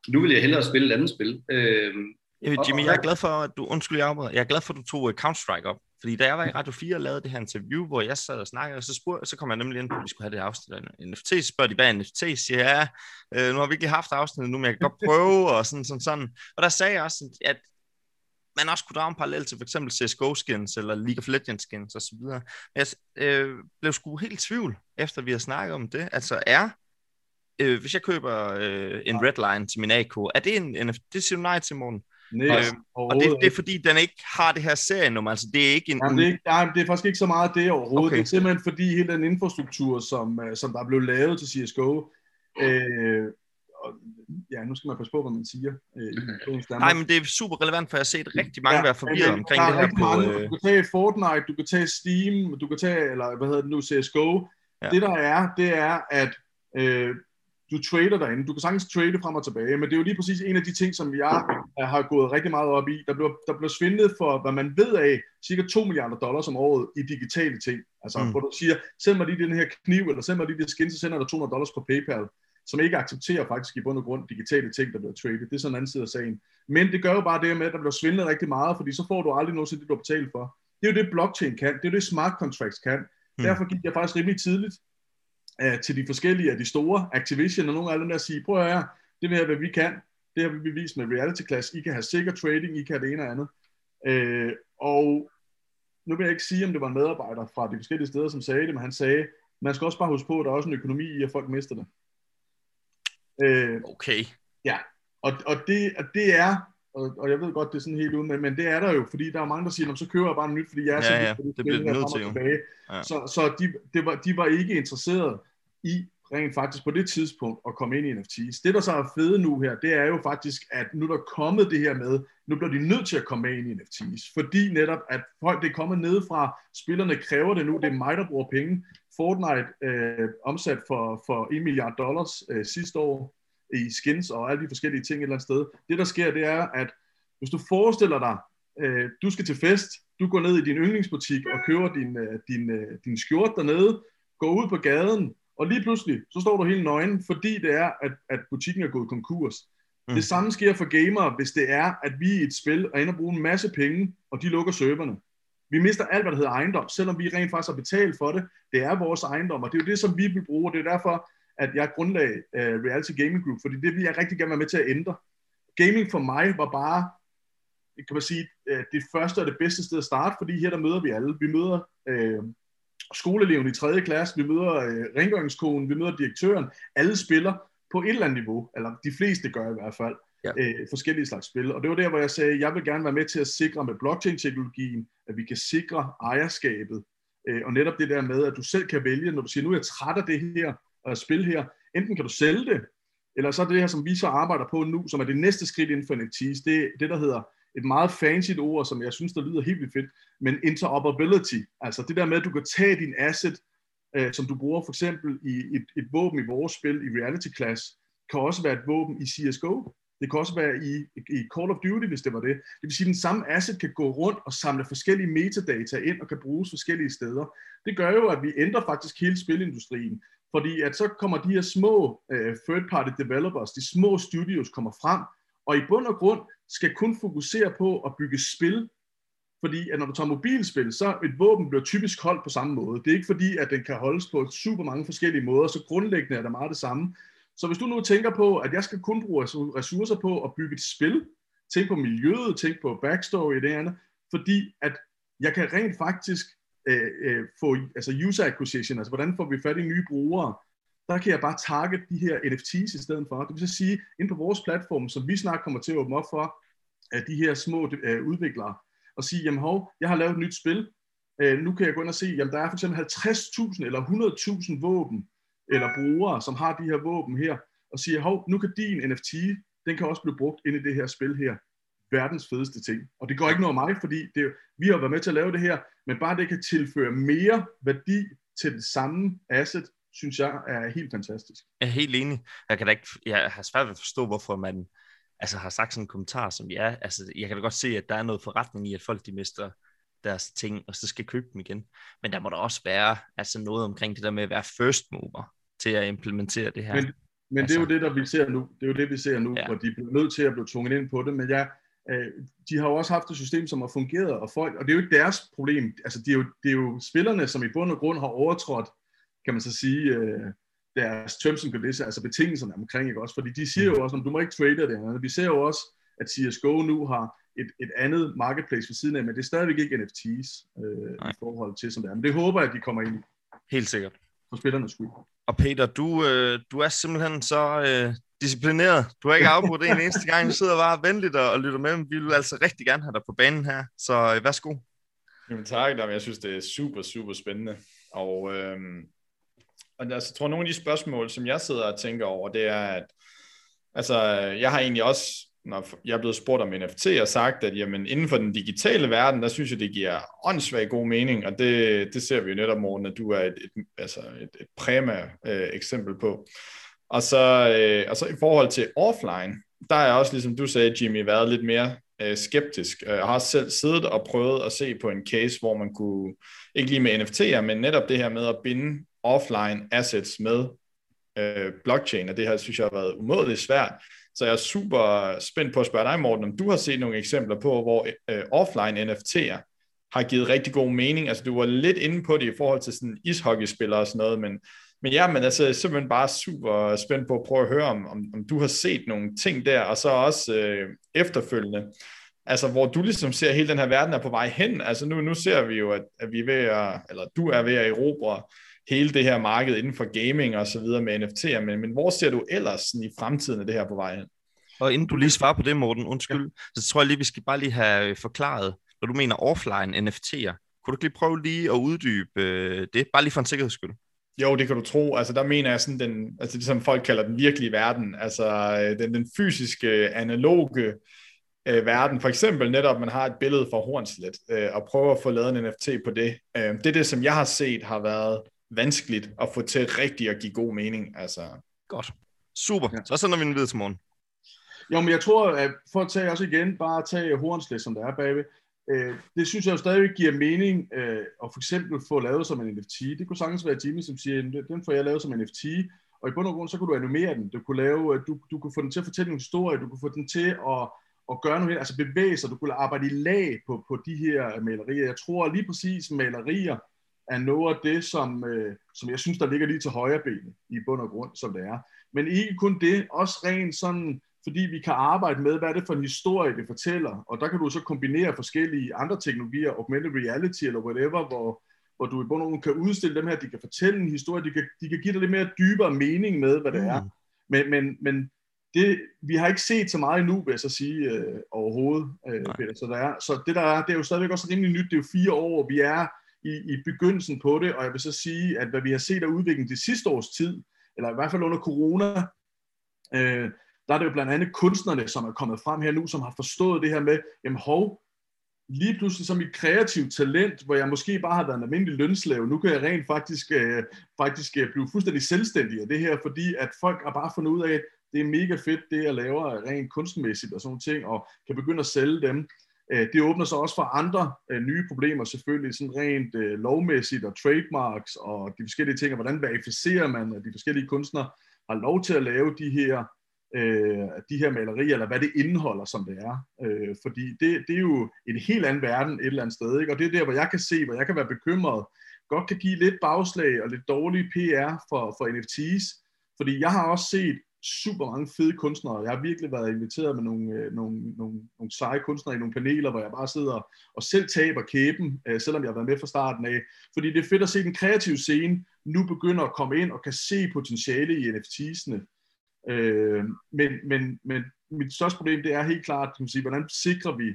nu vil jeg hellere spille et andet spil. Øh, Jimmy, jeg er glad for, at du, undskyld, jeg, jeg er glad for, at du tog øh, Counter-Strike op. Fordi da jeg var i Radio 4 og lavede det her interview, hvor jeg sad og snakkede, så, spurgte, så kom jeg nemlig ind på, at vi skulle have det afsnit af NFT. Så spørger de, hvad er NFT? Siger ja, øh, nu har vi ikke haft afsnittet nu, men jeg kan godt prøve, og sådan, sådan, sådan. Og der sagde jeg også, at man også kunne drage en parallel til for eksempel CSGO-skins, eller League of Legends-skins osv. Men jeg øh, blev sgu helt i tvivl, efter vi har snakket om det. Altså er, øh, hvis jeg køber øh, en Redline til min AK, er det en NFT? Det siger nej til, morgen. Nej, øh, og det, det er fordi, den ikke har det her serienummer, altså det er ikke en... Jamen, det, er ikke, nej, det er faktisk ikke så meget det overhovedet. Okay. Det er simpelthen fordi hele den infrastruktur, som, øh, som der er blevet lavet til CSGO, øh, og, ja, nu skal man passe på, hvad man siger. Øh, Nej, men det er super relevant, for jeg har set rigtig mange ja, være forvirret omkring det her på... Mange, øh... Du kan tage Fortnite, du kan tage Steam, du kan tage, eller hvad hedder det nu, CSGO. Ja. Det der er, det er, at øh, du trader derinde. Du kan sagtens trade frem og tilbage, men det er jo lige præcis en af de ting, som jeg har gået rigtig meget op i. Der bliver, der bliver svindlet for, hvad man ved af, cirka 2 milliarder dollars om året i digitale ting. Altså, mm. hvor du siger, send mig lige den her kniv, eller send mig lige det skin, så sender der 200 dollars på PayPal, som ikke accepterer faktisk i bund og grund digitale ting, der bliver traded. Det er sådan en anden side af sagen. Men det gør jo bare det med, at der bliver svindlet rigtig meget, fordi så får du aldrig noget til det, du har betalt for. Det er jo det, blockchain kan. Det er det, smart contracts kan. Mm. Derfor gik jeg faktisk rimelig tidligt uh, til de forskellige af de store, Activision og nogle af dem der sige, prøv at høre, det vil hvad vi kan, det har vi bevist med reality class, I kan have sikker trading, I kan have det ene og andet. Uh, og nu vil jeg ikke sige, om det var en medarbejder fra de forskellige steder, som sagde det, men han sagde, man skal også bare huske på, at der er også en økonomi i, at folk mister det. Uh, okay. Ja, og, og, det, og det er, og, og jeg ved godt, det er sådan helt uden, men, men det er der jo, fordi der er mange, der siger, så køber jeg bare en nyt, fordi jeg er ja, ja, det, det bliver nødt til jo. Ja. Så, så de, det var, de var ikke interesseret i rent faktisk på det tidspunkt at komme ind i NFT's. Det, der så er fede nu her, det er jo faktisk, at nu er kommet det her med, nu bliver de nødt til at komme med ind i NFT's, fordi netop, at folk, det kommer kommet ned fra, spillerne kræver det nu, det er mig, der bruger penge. Fortnite øh, omsat for, for 1 milliard dollars øh, sidste år i skins og alle de forskellige ting et eller andet sted. Det, der sker, det er, at hvis du forestiller dig, øh, du skal til fest, du går ned i din yndlingsbutik og køber din, øh, din, øh, din skjort dernede, går ud på gaden, og lige pludselig, så står du helt nøgen, fordi det er, at, at butikken er gået konkurs. Mm. Det samme sker for gamere, hvis det er, at vi i et spil er inde og bruge en masse penge, og de lukker serverne. Vi mister alt, hvad der hedder ejendom, selvom vi rent faktisk har betalt for det. Det er vores ejendom, og det er jo det, som vi vil bruge, og det er derfor, at jeg grundlag uh, Reality Gaming Group, fordi det vil jeg rigtig gerne være med til at ændre. Gaming for mig var bare, kan man sige, uh, det første og det bedste sted at starte, fordi her der møder vi alle. Vi møder uh, skoleeleven i 3. klasse, vi møder uh, rengøringskonen, vi møder direktøren. Alle spiller på et eller andet niveau, eller de fleste gør i hvert fald, ja. øh, forskellige slags spil. Og det var der, hvor jeg sagde, jeg vil gerne være med til at sikre med blockchain-teknologien, at vi kan sikre ejerskabet. Øh, og netop det der med, at du selv kan vælge, når du siger, nu er jeg træt af det her og spil her, enten kan du sælge det, eller så er det her, som vi så arbejder på nu, som er det næste skridt inden for NFTs, det er det, der hedder et meget fancy ord, som jeg synes, der lyder helt vildt fedt, men interoperability. Altså det der med, at du kan tage din asset, øh, som du bruger for eksempel i et, et våben i vores spil, i Reality Class, kan også være et våben i CSGO. Det kan også være i, i Call of Duty, hvis det var det. Det vil sige, at den samme asset kan gå rundt og samle forskellige metadata ind og kan bruges forskellige steder. Det gør jo, at vi ændrer faktisk hele spilindustrien. Fordi at så kommer de her små uh, third-party developers, de små studios kommer frem, og i bund og grund skal kun fokusere på at bygge spil, fordi at når du tager mobilspil, så et våben bliver typisk holdt på samme måde. Det er ikke fordi, at den kan holdes på super mange forskellige måder, så grundlæggende er det meget det samme. Så hvis du nu tænker på, at jeg skal kun bruge ressourcer på at bygge et spil, tænk på miljøet, tænk på backstory og det andet, fordi at jeg kan rent faktisk øh, øh, få altså user acquisition, altså hvordan får vi fat i nye brugere, der kan jeg bare target de her NFT's i stedet for. Det vil så sige, ind på vores platform, som vi snart kommer til at åbne op for, at de her små øh, udviklere, og sige, jamen hov, jeg har lavet et nyt spil, øh, nu kan jeg gå ind og se, jamen der er for eksempel 50.000 eller 100.000 våben, eller brugere, som har de her våben her, og siger, hov, nu kan din NFT, den kan også blive brugt ind i det her spil her. Verdens fedeste ting. Og det går ikke noget af mig, fordi det, vi har været med til at lave det her, men bare det kan tilføre mere værdi til det samme asset, synes jeg er helt fantastisk. Jeg er helt enig. Jeg, kan da ikke, jeg har svært ved at forstå, hvorfor man altså, har sagt sådan en kommentar, som ja, altså, jeg kan da godt se, at der er noget forretning i, at folk de mister deres ting, og så skal købe dem igen. Men der må der også være altså noget omkring det der med at være first mover til at implementere det her. Men, men altså, det er jo det, der vi ser nu. Det er jo det, vi ser nu, ja. hvor de bliver nødt til at blive tvunget ind på det. Men ja, øh, de har jo også haft et system, som har fungeret, og, folk, og det er jo ikke deres problem. Altså, det er, jo, det er jo spillerne, som i bund og grund har overtrådt, kan man så sige, øh, deres terms and conditions, altså betingelserne omkring, ikke også? Fordi de siger jo mm. også, at du må ikke trade det andet. Vi ser jo også, at CSGO nu har et, et andet marketplace ved siden af, men det er stadigvæk ikke NFTs øh, i forhold til, som det er. Men det håber jeg, at de kommer ind i. Helt sikkert. For spillernes skyld. Og Peter, du, øh, du er simpelthen så øh, disciplineret. Du har ikke afbrudt en eneste gang. Du sidder bare venligt og, og lytter med. Vi vil altså rigtig gerne have dig på banen her. Så øh, værsgo. Jamen tak, jeg synes, det er super, super spændende. Og, øh, og altså, jeg tror, nogle af de spørgsmål, som jeg sidder og tænker over, det er, at altså, jeg har egentlig også når jeg er blevet spurgt om NFT, og sagt, at jamen, inden for den digitale verden, der synes jeg, det giver åndssvagt god mening, og det, det ser vi jo netop, morgen, at du er et, et, altså et, et præma øh, eksempel på. Og så, øh, og så i forhold til offline, der er jeg også, ligesom du sagde, Jimmy, været lidt mere øh, skeptisk. Øh, jeg har også selv siddet og prøvet at se på en case, hvor man kunne, ikke lige med NFT'er, men netop det her med at binde offline assets med øh, blockchain, og det her synes jeg har været umådeligt svært. Så jeg er super spændt på at spørge dig, Morten, om du har set nogle eksempler på, hvor øh, offline NFT'er har givet rigtig god mening. Altså du var lidt inde på det i forhold til sådan ishockeyspillere og sådan noget, men, men ja, men altså simpelthen bare super spændt på at prøve at høre, om, om, om du har set nogle ting der, og så også øh, efterfølgende, altså hvor du ligesom ser hele den her verden er på vej hen. Altså nu, nu ser vi jo, at, at vi er ved at, eller du er ved at erobre hele det her marked inden for gaming og så videre med NFT'er, men, men hvor ser du ellers sådan, i fremtiden af det her på vej hen? Og inden du lige svarer på det, Morten, undskyld, ja. så tror jeg lige, vi skal bare lige have forklaret, når du mener offline NFT'er. Kunne du lige prøve lige at uddybe øh, det, bare lige for en sikkerheds skyld? Jo, det kan du tro. Altså, der mener jeg sådan den, altså det som folk kalder den virkelige verden, altså øh, den, den fysiske, analoge øh, verden. For eksempel netop, man har et billede fra Hornslet, øh, og prøver at få lavet en NFT på det. Øh, det er det, som jeg har set har været vanskeligt at få til rigtigt at give god mening. Altså. Godt. Super. Ja. Så sender vi den videre til morgen. Jo, men jeg tror, at for at tage også igen, bare at tage Hornslet, som der er bagved, øh, det synes jeg jo stadig giver mening øh, at for eksempel få lavet som en NFT. Det kunne sagtens være Jimmy, som siger, den får jeg lavet som en NFT, og i bund og grund, så kunne du animere den. Du kunne, lave, du, du kunne få den til at fortælle en historie, du kunne få den til at, at gøre noget, altså bevæge sig, du kunne arbejde i lag på, på de her malerier. Jeg tror lige præcis, malerier er noget af det, som, øh, som jeg synes, der ligger lige til højre benet i bund og grund, som det er. Men ikke kun det, også rent sådan fordi vi kan arbejde med, hvad er det for en historie, det fortæller, og der kan du så kombinere forskellige andre teknologier, augmented reality eller whatever, hvor, hvor du i bund og grund kan udstille dem her, de kan fortælle en historie, de kan, de kan give dig lidt mere dybere mening med, hvad det mm. er. Men, men, men det, vi har ikke set så meget endnu, vil jeg så sige, øh, overhovedet, øh, Peter. Så, der er, så det der er, det er jo stadigvæk også rimelig nyt, det er jo fire år, vi er i, i begyndelsen på det, og jeg vil så sige, at hvad vi har set af udviklingen de sidste års tid, eller i hvert fald under corona, øh, der er det jo blandt andet kunstnerne, som er kommet frem her nu, som har forstået det her med, jamen hov, lige pludselig som et kreativt talent, hvor jeg måske bare har været en almindelig lønslave, nu kan jeg rent faktisk, øh, faktisk øh, blive fuldstændig selvstændig af det her, fordi at folk har bare fundet ud af, at det er mega fedt, det jeg laver rent kunstmæssigt og sådan ting, og kan begynde at sælge dem. Øh, det åbner så også for andre øh, nye problemer, selvfølgelig sådan rent øh, lovmæssigt og trademarks og de forskellige ting, og hvordan verificerer man, at de forskellige kunstnere har lov til at lave de her de her malerier, eller hvad det indeholder, som det er. Fordi det, det er jo en helt anden verden et eller andet sted, ikke? og det er der, hvor jeg kan se, hvor jeg kan være bekymret, godt kan give lidt bagslag og lidt dårlig PR for, for NFT's, fordi jeg har også set super mange fede kunstnere. Jeg har virkelig været inviteret med nogle, øh, nogle, nogle, nogle seje kunstnere i nogle paneler, hvor jeg bare sidder og selv taber kæben, øh, selvom jeg har været med fra starten af. Fordi det er fedt at se den kreative scene nu begynder at komme ind og kan se potentiale i NFT'sene. Øh, men, men, men mit største problem, det er helt klart, kan man sige, hvordan sikrer vi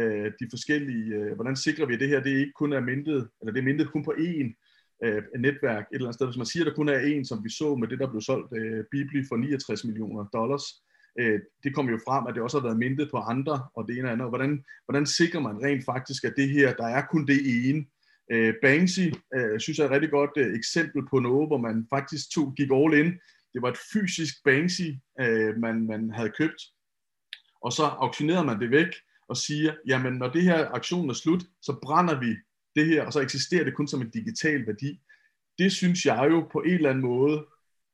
øh, de forskellige, øh, hvordan sikrer vi, at det her, det ikke kun er mindet, eller det er mindet kun på én øh, netværk et eller andet sted. Hvis man siger, at der kun er en, som vi så med det, der blev solgt øh, Bibli for 69 millioner dollars, øh, det kom jo frem, at det også har været mintet på andre, og det ene og andet. Hvordan, hvordan sikrer man rent faktisk, at det her, der er kun det ene, øh, Banksy, øh, synes jeg er et rigtig godt øh, eksempel på noget, hvor man faktisk tog, gik all in det var et fysisk Banksy, øh, man, man havde købt, og så auktionerede man det væk og siger, jamen når det her aktion er slut, så brænder vi det her, og så eksisterer det kun som en digital værdi. Det synes jeg jo på en eller anden måde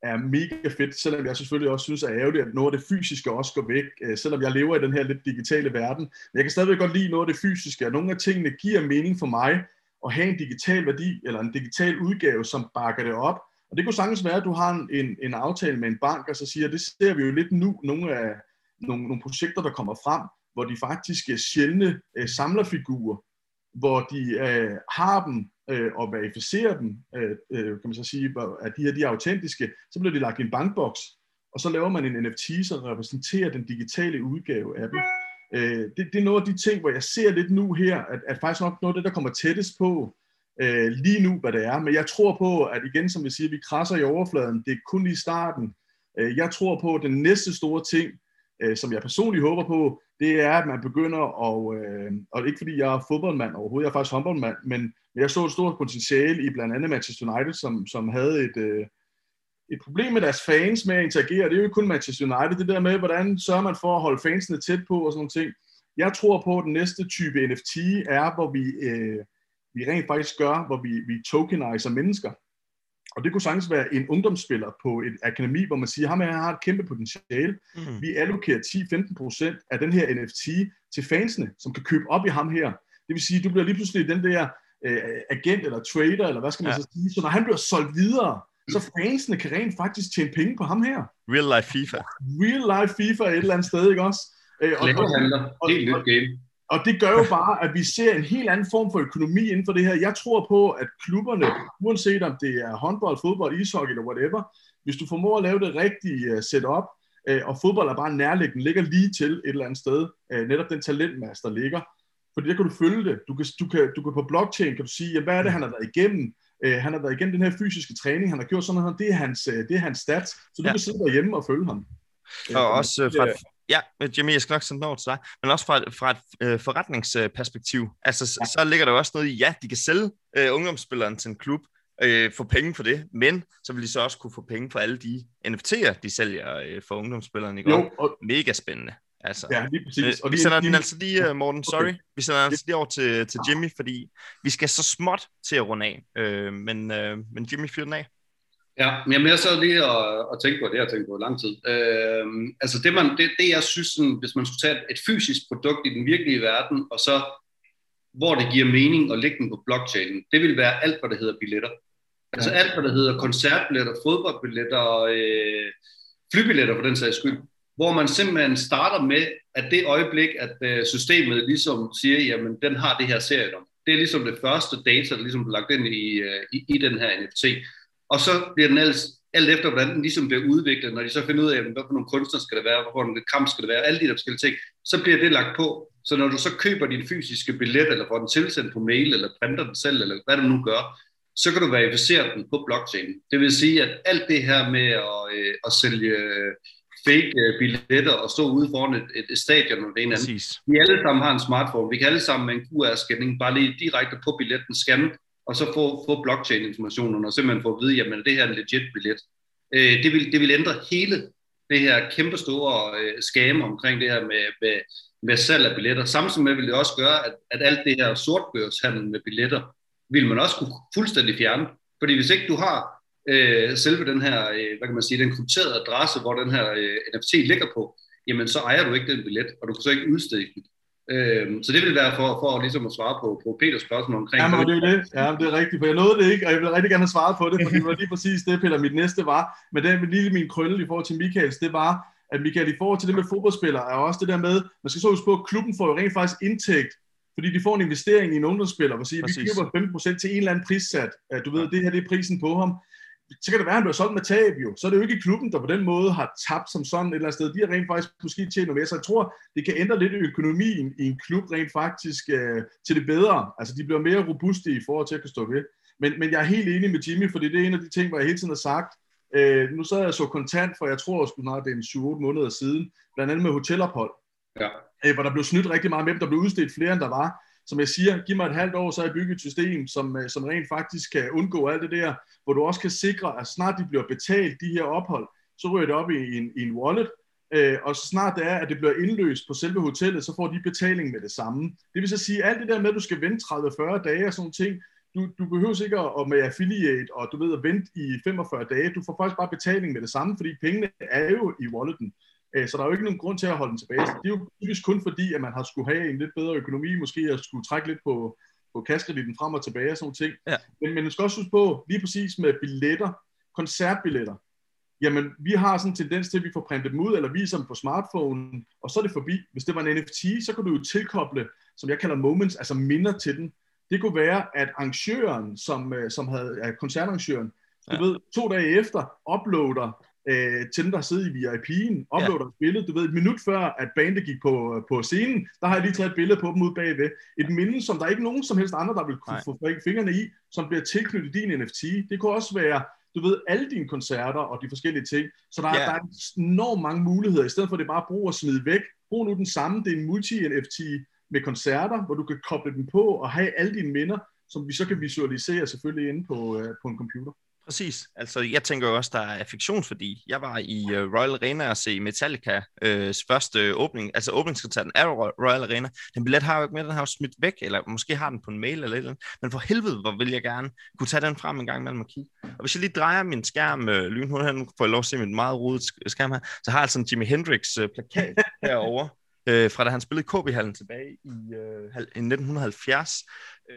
er mega fedt, selvom jeg selvfølgelig også synes er ærgerligt, at noget af det fysiske også går væk, øh, selvom jeg lever i den her lidt digitale verden. Men jeg kan stadigvæk godt lide noget af det fysiske, og nogle af tingene giver mening for mig at have en digital værdi, eller en digital udgave, som bakker det op, og det kunne sagtens være, at du har en, en aftale med en bank, og så siger, det ser vi jo lidt nu, nogle af nogle, nogle projekter, der kommer frem, hvor de faktisk er sjældne øh, samlerfigurer, hvor de øh, har dem øh, og verificerer dem, øh, øh, kan man så sige, at de her de er autentiske, så bliver de lagt i en bankboks, og så laver man en NFT, som repræsenterer den digitale udgave af dem. Øh, det, det er nogle af de ting, hvor jeg ser lidt nu her, at, at faktisk nok noget af det, der kommer tættest på, øh, lige nu, hvad det er. Men jeg tror på, at igen, som vi siger, vi krasser i overfladen. Det er kun i starten. Øh, jeg tror på, at den næste store ting, øh, som jeg personligt håber på, det er, at man begynder at, øh, og ikke fordi jeg er fodboldmand overhovedet, jeg er faktisk håndboldmand, men jeg så et stort potentiale i blandt andet Manchester United, som, som havde et, øh, et problem med deres fans med at interagere. Det er jo ikke kun Manchester United, det der med, hvordan sørger man for at holde fansene tæt på og sådan nogle ting. Jeg tror på, at den næste type NFT er, hvor vi øh, vi rent faktisk gør, hvor vi, vi tokeniser mennesker. Og det kunne sagtens være en ungdomsspiller på et akademi, hvor man siger, ham her har et kæmpe potentiale. Mm. Vi allokerer 10-15% af den her NFT til fansene, som kan købe op i ham her. Det vil sige, du bliver lige pludselig den der øh, agent eller trader, eller hvad skal man ja. så sige. Så når han bliver solgt videre, så fansene kan rent faktisk tjene penge på ham her. Real life FIFA. Real life FIFA et eller andet sted, ikke også? Øh, og, og, og, Helt nyt game. Og det gør jo bare, at vi ser en helt anden form for økonomi inden for det her. Jeg tror på, at klubberne, uanset om det er håndbold, fodbold, ishockey eller whatever, hvis du formår at lave det rigtige uh, setup, uh, og fodbold er bare nærliggende, ligger lige til et eller andet sted, uh, netop den talentmasse, der ligger, fordi der kan du følge det. Du kan, du kan, du kan på blockchain kan du sige, ja, hvad er det, han har været igennem? Øh, han har været igennem den her fysiske træning, han har gjort sådan noget, det er hans, øh, det er hans stats, så du Ja. kan sidde derhjemme og følge ham. Og også øh, fra det et, ja, øh, Jimmy, jeg skal nok sende den over til dig, men også fra et, fra et øh, forretningsperspektiv. Altså, ja. så ligger der jo også noget i, ja, de kan sælge øh, ungdomsspilleren til en klub, øh, få penge for det, men så vil de så også kunne få penge for alle de NFT'er, de sælger øh, for ungdomsspilleren i går. Jo, og, Mega spændende. Altså, ja, lige præcis. Øh, Og vi de- sender de- den altså lige, uh, Morten, sorry. Okay. Vi sender den altså lige over til, til Jimmy, fordi vi skal så småt til at runde af. Øh, men, øh, men Jimmy, fyr den af. Ja, men jeg er så lige at, at tænke på, det har jeg tænkt på i lang tid. Øhm, altså det, man, det, det jeg synes, sådan, hvis man skulle tage et, et fysisk produkt i den virkelige verden, og så hvor det giver mening at lægge den på blockchainen, det vil være alt, hvad der hedder billetter. Altså alt, hvad der hedder koncertbilletter, fodboldbilletter, øh, flybilletter for den sags skyld, hvor man simpelthen starter med, at det øjeblik, at øh, systemet ligesom siger, jamen den har det her serienummer. Det er ligesom det første data, der ligesom bliver lagt ind i, øh, i, i den her NFT. Og så bliver den ellers, alt efter, hvordan den ligesom bliver udviklet, når de så finder ud af, hvad for nogle kunstnere skal det være, hvor nogle kamp skal det være, alle de der forskellige ting, så bliver det lagt på. Så når du så køber din fysiske billet, eller får den tilsendt på mail, eller printer den selv, eller hvad du nu gør, så kan du verificere den på blockchain. Det vil sige, at alt det her med at, øh, at sælge fake øh, billetter og stå ude foran et, et, et stadion og det ene andet, vi alle sammen har en smartphone. Vi kan alle sammen med en QR-scanning bare lige direkte på billetten scanne, og så få, få blockchain-informationen, og simpelthen få at vide, jamen det her er en legit billet. Øh, det, vil, det vil ændre hele det her kæmpestore øh, skame omkring det her med, med, med salg af billetter. Samtidig med vil det også gøre, at, at alt det her sortbørshandel med billetter, vil man også kunne fuldstændig fjerne. Fordi hvis ikke du har øh, selve den her, øh, hvad kan man sige, den krypterede adresse, hvor den her øh, NFT ligger på, jamen så ejer du ikke den billet, og du kan så ikke udstede den. Øh, så det vil være for, for ligesom at svare på, på Peters spørgsmål omkring... Ja, men det er jo det. Ja, det er rigtigt, for jeg nåede det ikke, og jeg vil rigtig gerne have svaret på det, for det var lige præcis det, Peter, mit næste var. Men det er lige min krølle i forhold til Michaels, det var, at Michael, i forhold til det med fodboldspillere, er også det der med, man skal så huske på, at klubben får jo rent faktisk indtægt, fordi de får en investering i en ungdomsspiller, hvor siger, vi køber 15% til en eller anden prissat, at du ved, det her det er prisen på ham. Så kan det være, at han bliver solgt med tab jo. Så er det jo ikke klubben, der på den måde har tabt som sådan et eller andet sted. De har rent faktisk måske tjent noget mere. Så jeg tror, det kan ændre lidt økonomien i en klub rent faktisk øh, til det bedre. Altså de bliver mere robuste i forhold til at kunne stå ved. Men, men jeg er helt enig med Jimmy, fordi det er en af de ting, hvor jeg hele tiden har sagt. Øh, nu sad jeg så kontant, for jeg tror sgu snart, det er en 7-8 måneder siden, blandt andet med hotelophold Ja. øh, hvor der blev snydt rigtig meget med dem. Der blev udstedt flere, end der var. Som jeg siger, giv mig et halvt år, så har jeg bygget et system, som, øh, som rent faktisk kan undgå alt det der, hvor du også kan sikre, at snart de bliver betalt, de her ophold, så ryger det op i en, i en wallet, øh, og så snart det er, at det bliver indløst på selve hotellet, så får de betaling med det samme. Det vil så sige, alt det der med, at du skal vente 30-40 dage og sådan nogle ting, du, du behøver ikke at, at med affiliate, og du ved at vente i 45 dage, du får faktisk bare betaling med det samme, fordi pengene er jo i walleten. Øh, Så der er jo ikke nogen grund til at holde den tilbage. Det er jo typisk kun fordi, at man har skulle have en lidt bedre økonomi, måske at skulle trække lidt på, på kaskreditten frem og tilbage og sådan nogle ting. Ja. Men, men du skal også huske på, lige præcis med billetter, koncertbilletter, jamen vi har sådan en tendens til, at vi får printet dem ud, eller viser dem på smartphone, og så er det forbi. Hvis det var en NFT, så kan du jo tilkoble, som jeg kalder moments, altså minder til den. Det kunne være, at arrangøren, som, øh, som havde, ja, koncertarrangøren, du Ja. ved, to dage efter, uploader øh, til dem, der sidder i VIP'en, uploader ja. et billede, du ved, et minut før, at bandet gik på, på scenen, der har jeg lige taget et billede på dem ud bagved. Et minde, som der er ikke nogen som helst andre, der vil kunne Nej. få fingrene i, som bliver tilknyttet din NFT. Det kunne også være, du ved, alle dine koncerter og de forskellige ting. Så der, Ja. yeah. der er enormt mange muligheder, i stedet for at det bare at bruge og smide væk. Brug nu den samme, det er en multi-NFT med koncerter, hvor du kan koble dem på og have alle dine minder, som vi så kan visualisere selvfølgelig inde på, øh, på en computer. Præcis. Altså, jeg tænker jo også, der er fiktionsværdi. Jeg var i uh, Royal Arena og se Metallica øh, første åbning, altså åbningskoncerten af Ro- Royal Arena. Den billet har jeg jo ikke med, den har jo smidt væk, eller måske har den på en mail eller et eller andet. Men for helvede, hvor vil jeg gerne kunne tage den frem en gang imellem og kigge. Og hvis jeg lige drejer min skærm øh, lynhurtigt nu får jeg lov at se mit meget rodet sk- skærm her, så har jeg altså en Jimi Hendrix øh, plakat (laughs) herovre, øh, fra da han spillede KB-hallen tilbage i, øh, hal- i 1970. Øh,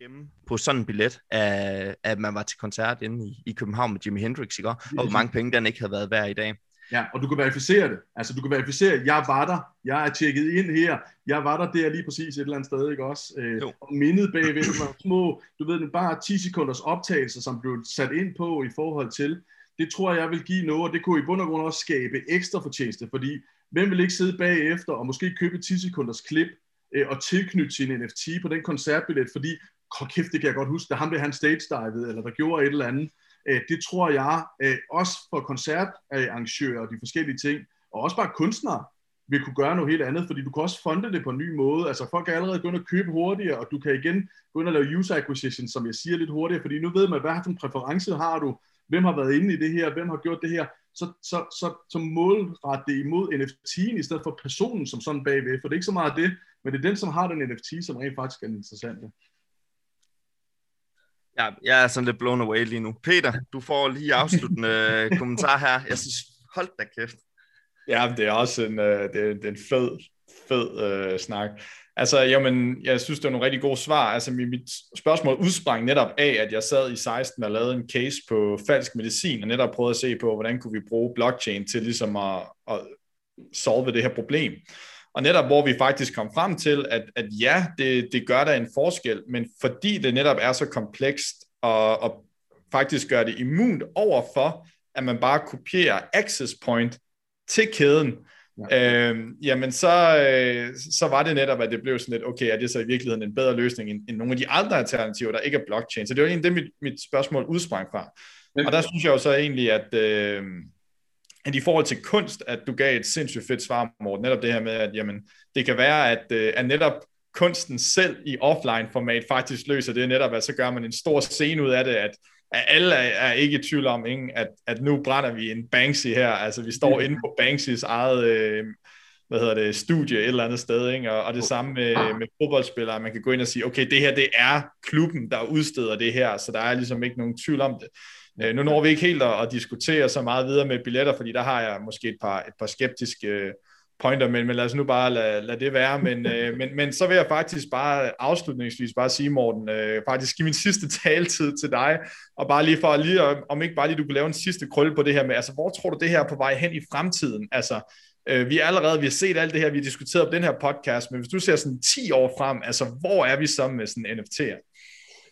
hjemme på sådan en billet, at, at man var til koncert inde i, i København med Jimi Hendrix, ikke? Og hvor mange penge den ikke havde været værd i dag. Ja, og du kan verificere det. Altså, du kan verificere, jeg var der, jeg er tjekket ind her, jeg var der der lige præcis et eller andet sted, ikke også? Øh, Jo. og mindet bagved, det var små, du ved, bare 10 sekunders optagelser, som blev sat ind på i forhold til, det tror jeg vil give noget, og det kunne i bund og grund også skabe ekstra fortjeneste, fordi hvem vil ikke sidde bagefter og måske købe 10 sekunders klip øh, og tilknytte sin NFT på den koncertbillet, fordi oh, kæft, det kan jeg godt huske, da ham blev han stage-divet, eller der gjorde et eller andet. Øh, det tror jeg, øh, også for koncertarrangører og de forskellige ting, og også bare kunstnere, vil kunne gøre noget helt andet, fordi du kan også fonde det på en ny måde. Altså folk kan allerede gå ind og købe hurtigere, og du kan igen gå ind og lave user acquisition, som jeg siger, lidt hurtigere, fordi nu ved man, hvad for en præference har du, hvem har været inde i det her, hvem har gjort det her, så, så, så, så målret det imod NFT'en i stedet for personen som sådan bagved, for det er ikke så meget det, men det er den, som har den NFT, som rent faktisk er interessant. Ja, jeg er sådan lidt blown away lige nu. Peter, du får lige afsluttende (laughs) kommentar her. Jeg synes, hold da kæft. Ja, det er også en, øh, det er, det er en fed, fed øh, snak. Altså, jamen, jeg synes, det er nogle rigtig gode svar. Altså, mit, mit spørgsmål udsprang netop af, at jeg sad i 16 og lavede en case på falsk medicin, og netop prøvede at se på, hvordan kunne vi bruge blockchain til ligesom at, at solve det her problem. Og netop hvor vi faktisk kom frem til, at, at ja, det, det gør der en forskel, men fordi det netop er så komplekst, og, og faktisk gør det immunt over for, at man bare kopierer access point til kæden, ja. øh, jamen så, øh, så var det netop, at det blev sådan lidt, okay, er det så i virkeligheden en bedre løsning end, end nogle af de andre alternativer, der ikke er blockchain? Så det var egentlig det, mit, mit spørgsmål udsprang fra. Og der synes jeg jo så egentlig, at, øh, at i forhold til kunst, at du gav et sindssygt fedt svar, Morten, netop det her med, at jamen, det kan være, at, øh, at netop kunsten selv i offline-format faktisk løser det netop, at så gør man en stor scene ud af det, at at alle er, er ikke i tvivl om, ikke? At, at nu brænder vi en Banksy her. Altså, vi står mm. inde på Banksys eget øh, hvad hedder det, studie et eller andet sted, ikke? Og, og det samme med, med fodboldspillere. Man kan gå ind og sige, okay, det her, det er klubben, der udsteder det her, så der er ligesom ikke nogen tvivl om det. Øh, nu når vi ikke helt at, at diskutere så meget videre med billetter, fordi der har jeg måske et par, et par skeptiske øh, pointer, men, men lad os nu bare lade, lade det være. Men, (laughs) øh, men, men så vil jeg faktisk bare afslutningsvis bare sige, Morten, øh, faktisk give min sidste taletid til dig, og bare lige for lige, om ikke bare lige du kunne lave en sidste krølle på det her med, altså hvor tror du det her er på vej hen i fremtiden? Altså, øh, vi er allerede, vi har set alt det her, vi har diskuteret på den her podcast, men hvis du ser sådan 10 år frem, altså hvor er vi så med sådan NFT'er?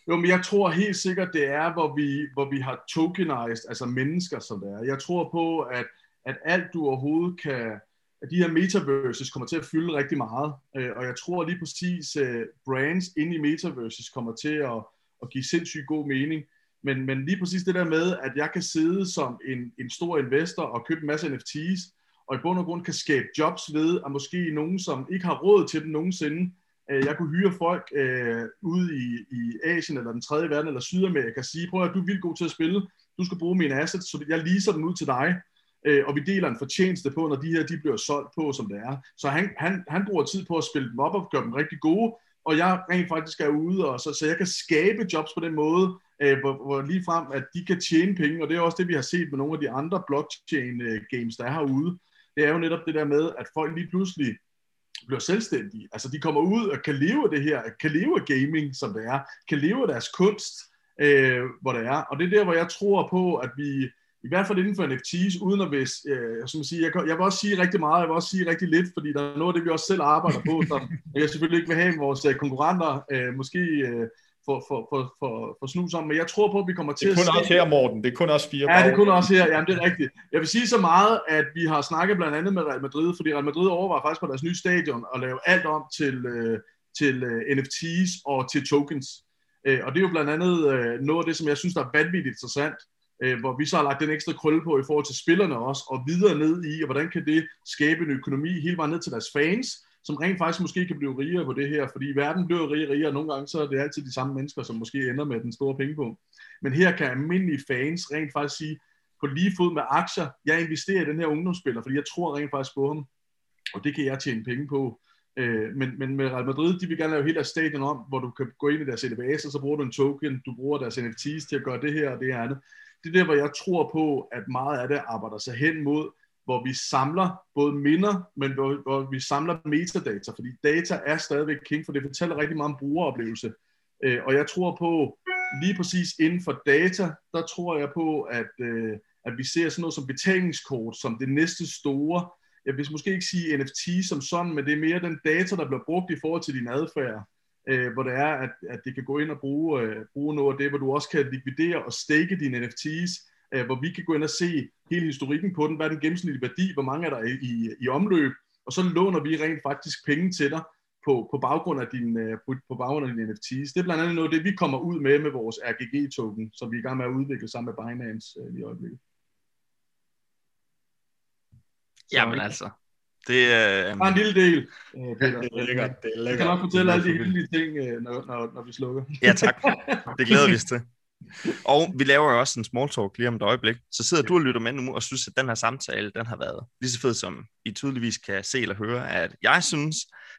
Jo, men jeg tror helt sikkert, det er, hvor vi, hvor vi har tokenized, altså mennesker som det er. Jeg tror på, at, at alt du overhovedet kan, at de her metaverses kommer til at fylde rigtig meget. Øh, og jeg tror lige præcis, at brands inde i metaverses kommer til at, at give sindssygt god mening. Men, men lige præcis det der med, at jeg kan sidde som en, en stor investor og købe en masse NFT's, og i bund og grund kan skabe jobs ved, at måske nogen, som ikke har råd til dem nogensinde, Øh, jeg kunne hyre folk øh, ude i, i Asien eller den tredje verden eller Sydamerika og sige, prøv at du er vildt god til at spille, du skal bruge mine assets, så jeg leaser dem ud til dig, øh, og vi deler en fortjeneste på, når de her de bliver solgt på, som det er. Så han, han, han bruger tid på at spille dem op og gøre dem rigtig gode, og jeg rent faktisk er ude, og så, så jeg kan skabe jobs på den måde, øh, hvor, hvor lige frem, at de kan tjene penge, og det er også det, vi har set med nogle af de andre blockchain-games, øh, der er herude. Det er jo netop det der med, at folk lige pludselig bliver selvstændige. Altså de kommer ud og kan leve af det her, kan leve af gaming, som det er, kan leve af deres kunst, øh, hvor det er. Og det er der, hvor jeg tror på, at vi, i hvert fald inden for NFT's, uden at hvis, øh, som sige, jeg, jeg vil også sige rigtig meget, jeg vil også sige rigtig lidt, fordi der er noget af det, vi også selv arbejder på, som jeg selvfølgelig ikke vil have vores øh, konkurrenter øh, måske øh, for, for, for, for, for snus om, men jeg tror på, at vi kommer til at Det er kun også her, Morten, det er kun også fire Ja, det er kun også her, jamen det er rigtigt. Jeg vil sige så meget, at vi har snakket blandt andet med Real Madrid, fordi Real Madrid overvejer faktisk på deres nye stadion at lave alt om til, øh, til øh, NFT's og til tokens. Øh, og det er jo blandt andet noget af det, som jeg synes, der er vanvittigt interessant, hvor vi så har lagt den ekstra krølle på i forhold til spillerne også, og videre ned i, og hvordan kan det skabe en økonomi hele vejen ned til deres fans, som rent faktisk måske kan blive rigere på det her, fordi verden bliver rigere og rigere, og nogle gange så er det altid de samme mennesker, som måske ender med den store penge på. Men her kan almindelige fans rent faktisk sige, på lige fod med aktier, jeg investerer i den her ungdomsspiller, fordi jeg tror rent faktisk på ham, og det kan jeg tjene penge på. Øh, men, men med Real Madrid, de vil gerne lave hele deres stadion om, hvor du kan gå ind i deres LBS, og så bruger du en token, du bruger deres NFT's til at gøre det her og det andet det er der, hvor jeg tror på, at meget af det arbejder sig hen mod, hvor vi samler både minder, men hvor, hvor vi samler metadata, fordi data er stadigvæk king, for det fortæller rigtig meget om brugeroplevelse. Øh, og jeg tror på, lige præcis inden for data, der tror jeg på, at, øh, at vi ser sådan noget som betalingskort, som det næste store, jeg vil måske ikke sige NFT som sådan, men det er mere den data, der bliver brugt i forhold til din adfærd øh, hvor det er, at, at det kan gå ind og bruge, øh, bruge noget af det, hvor du også kan likvidere og stake dine NFT's, øh, hvor vi kan gå ind og se hele historikken på den, hvad er den gennemsnitlige værdi, hvor mange er der i, i, i omløb, og så låner vi rent faktisk penge til dig, på, på, baggrund af din, øh, på, på baggrund af dine NFT's. Det er blandt andet noget af det, vi kommer ud med med vores RGG-token, som vi er i gang med at udvikle sammen med Binance øh, lige i øjeblikket. Jamen altså, det er... Bare en lille del, øh, Peter. Det er lækkert, det er Jeg lækkert. kan nok fortælle alle de heldige ting, øh, når, når, når vi slukker. Ja, tak. (laughs) Det glæder vi os til. Og vi laver jo også en small talk lige om et øjeblik. Så sidder du og lytter med nu og synes, at den her samtale, den har været lige så fed, som I tydeligvis kan se eller høre, at jeg synes,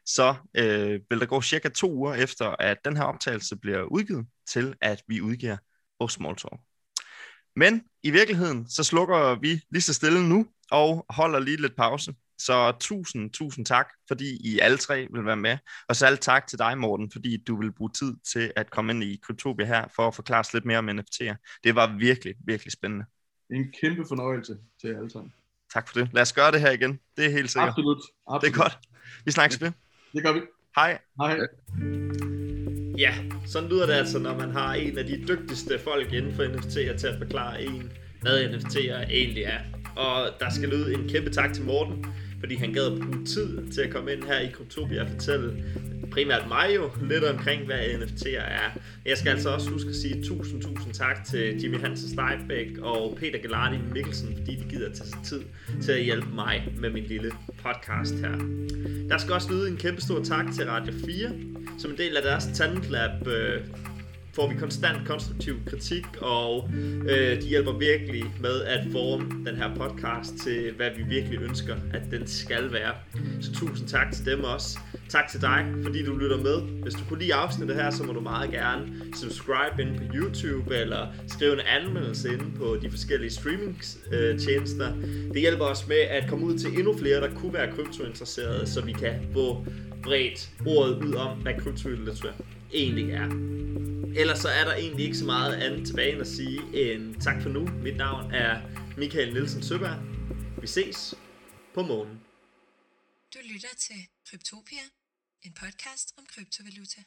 så øh, vil der gå cirka to uger efter, at den her optagelse bliver udgivet, til at vi udgiver vores small talk. Men i virkeligheden, så slukker vi lige så stille nu, og holder lige lidt pause. Så tusind, tusind tak, fordi I alle tre vil være med. Og særligt tak til dig, Morten, fordi du vil bruge tid til at komme ind i Kryptopia her, for at forklare os lidt mere om NFT'er. Det var virkelig, virkelig spændende. En kæmpe fornøjelse til jer alle sammen. Tak for det. Lad os gøre det her igen. Det er helt sikkert. Absolut. Absolut. Det er godt. Vi snakkes ved. Det gør vi. Hej. Hej. Ja, sådan lyder det altså, når man har en af de dygtigste folk inden for NFT'er til at forklare en, hvad NFT'er egentlig er. Og der skal lyde en kæmpe tak til Morten, fordi han gad bruge tid til at komme ind her i Kryptopia og fortælle primært mig jo lidt omkring, hvad NFT'er er. Jeg skal altså også huske at sige tusind, tusind tak til Jimmy Hansen Steinbeck og Peter Gelardi Mikkelsen, fordi de gider tage sig tid til at hjælpe mig med min lille podcast her. Der skal også lyde en kæmpe stor tak til Radio 4, som en del af deres Talent øh, får vi konstant konstruktiv kritik, og øh, de hjælper virkelig med at forme den her podcast til, hvad vi virkelig ønsker, at den skal være. Så tusind tak til dem også. Tak til dig, fordi du lytter med. Hvis du kunne lide afsnittet her, så må du meget gerne subscribe inde på YouTube, eller skrive en anmeldelse inde på de forskellige streaming-tjenester. Det hjælper os med at komme ud til endnu flere, der kunne være kryptointeresserede, så vi kan få bredt ordet ud om, hvad kryptolitteratur egentlig er. Ellers så er der egentlig ikke så meget andet tilbage end at sige en tak for nu. Mit navn er Michael Nielsen Søberg. Vi ses på månen. Du lytter til Kryptopia, en podcast om kryptovaluta.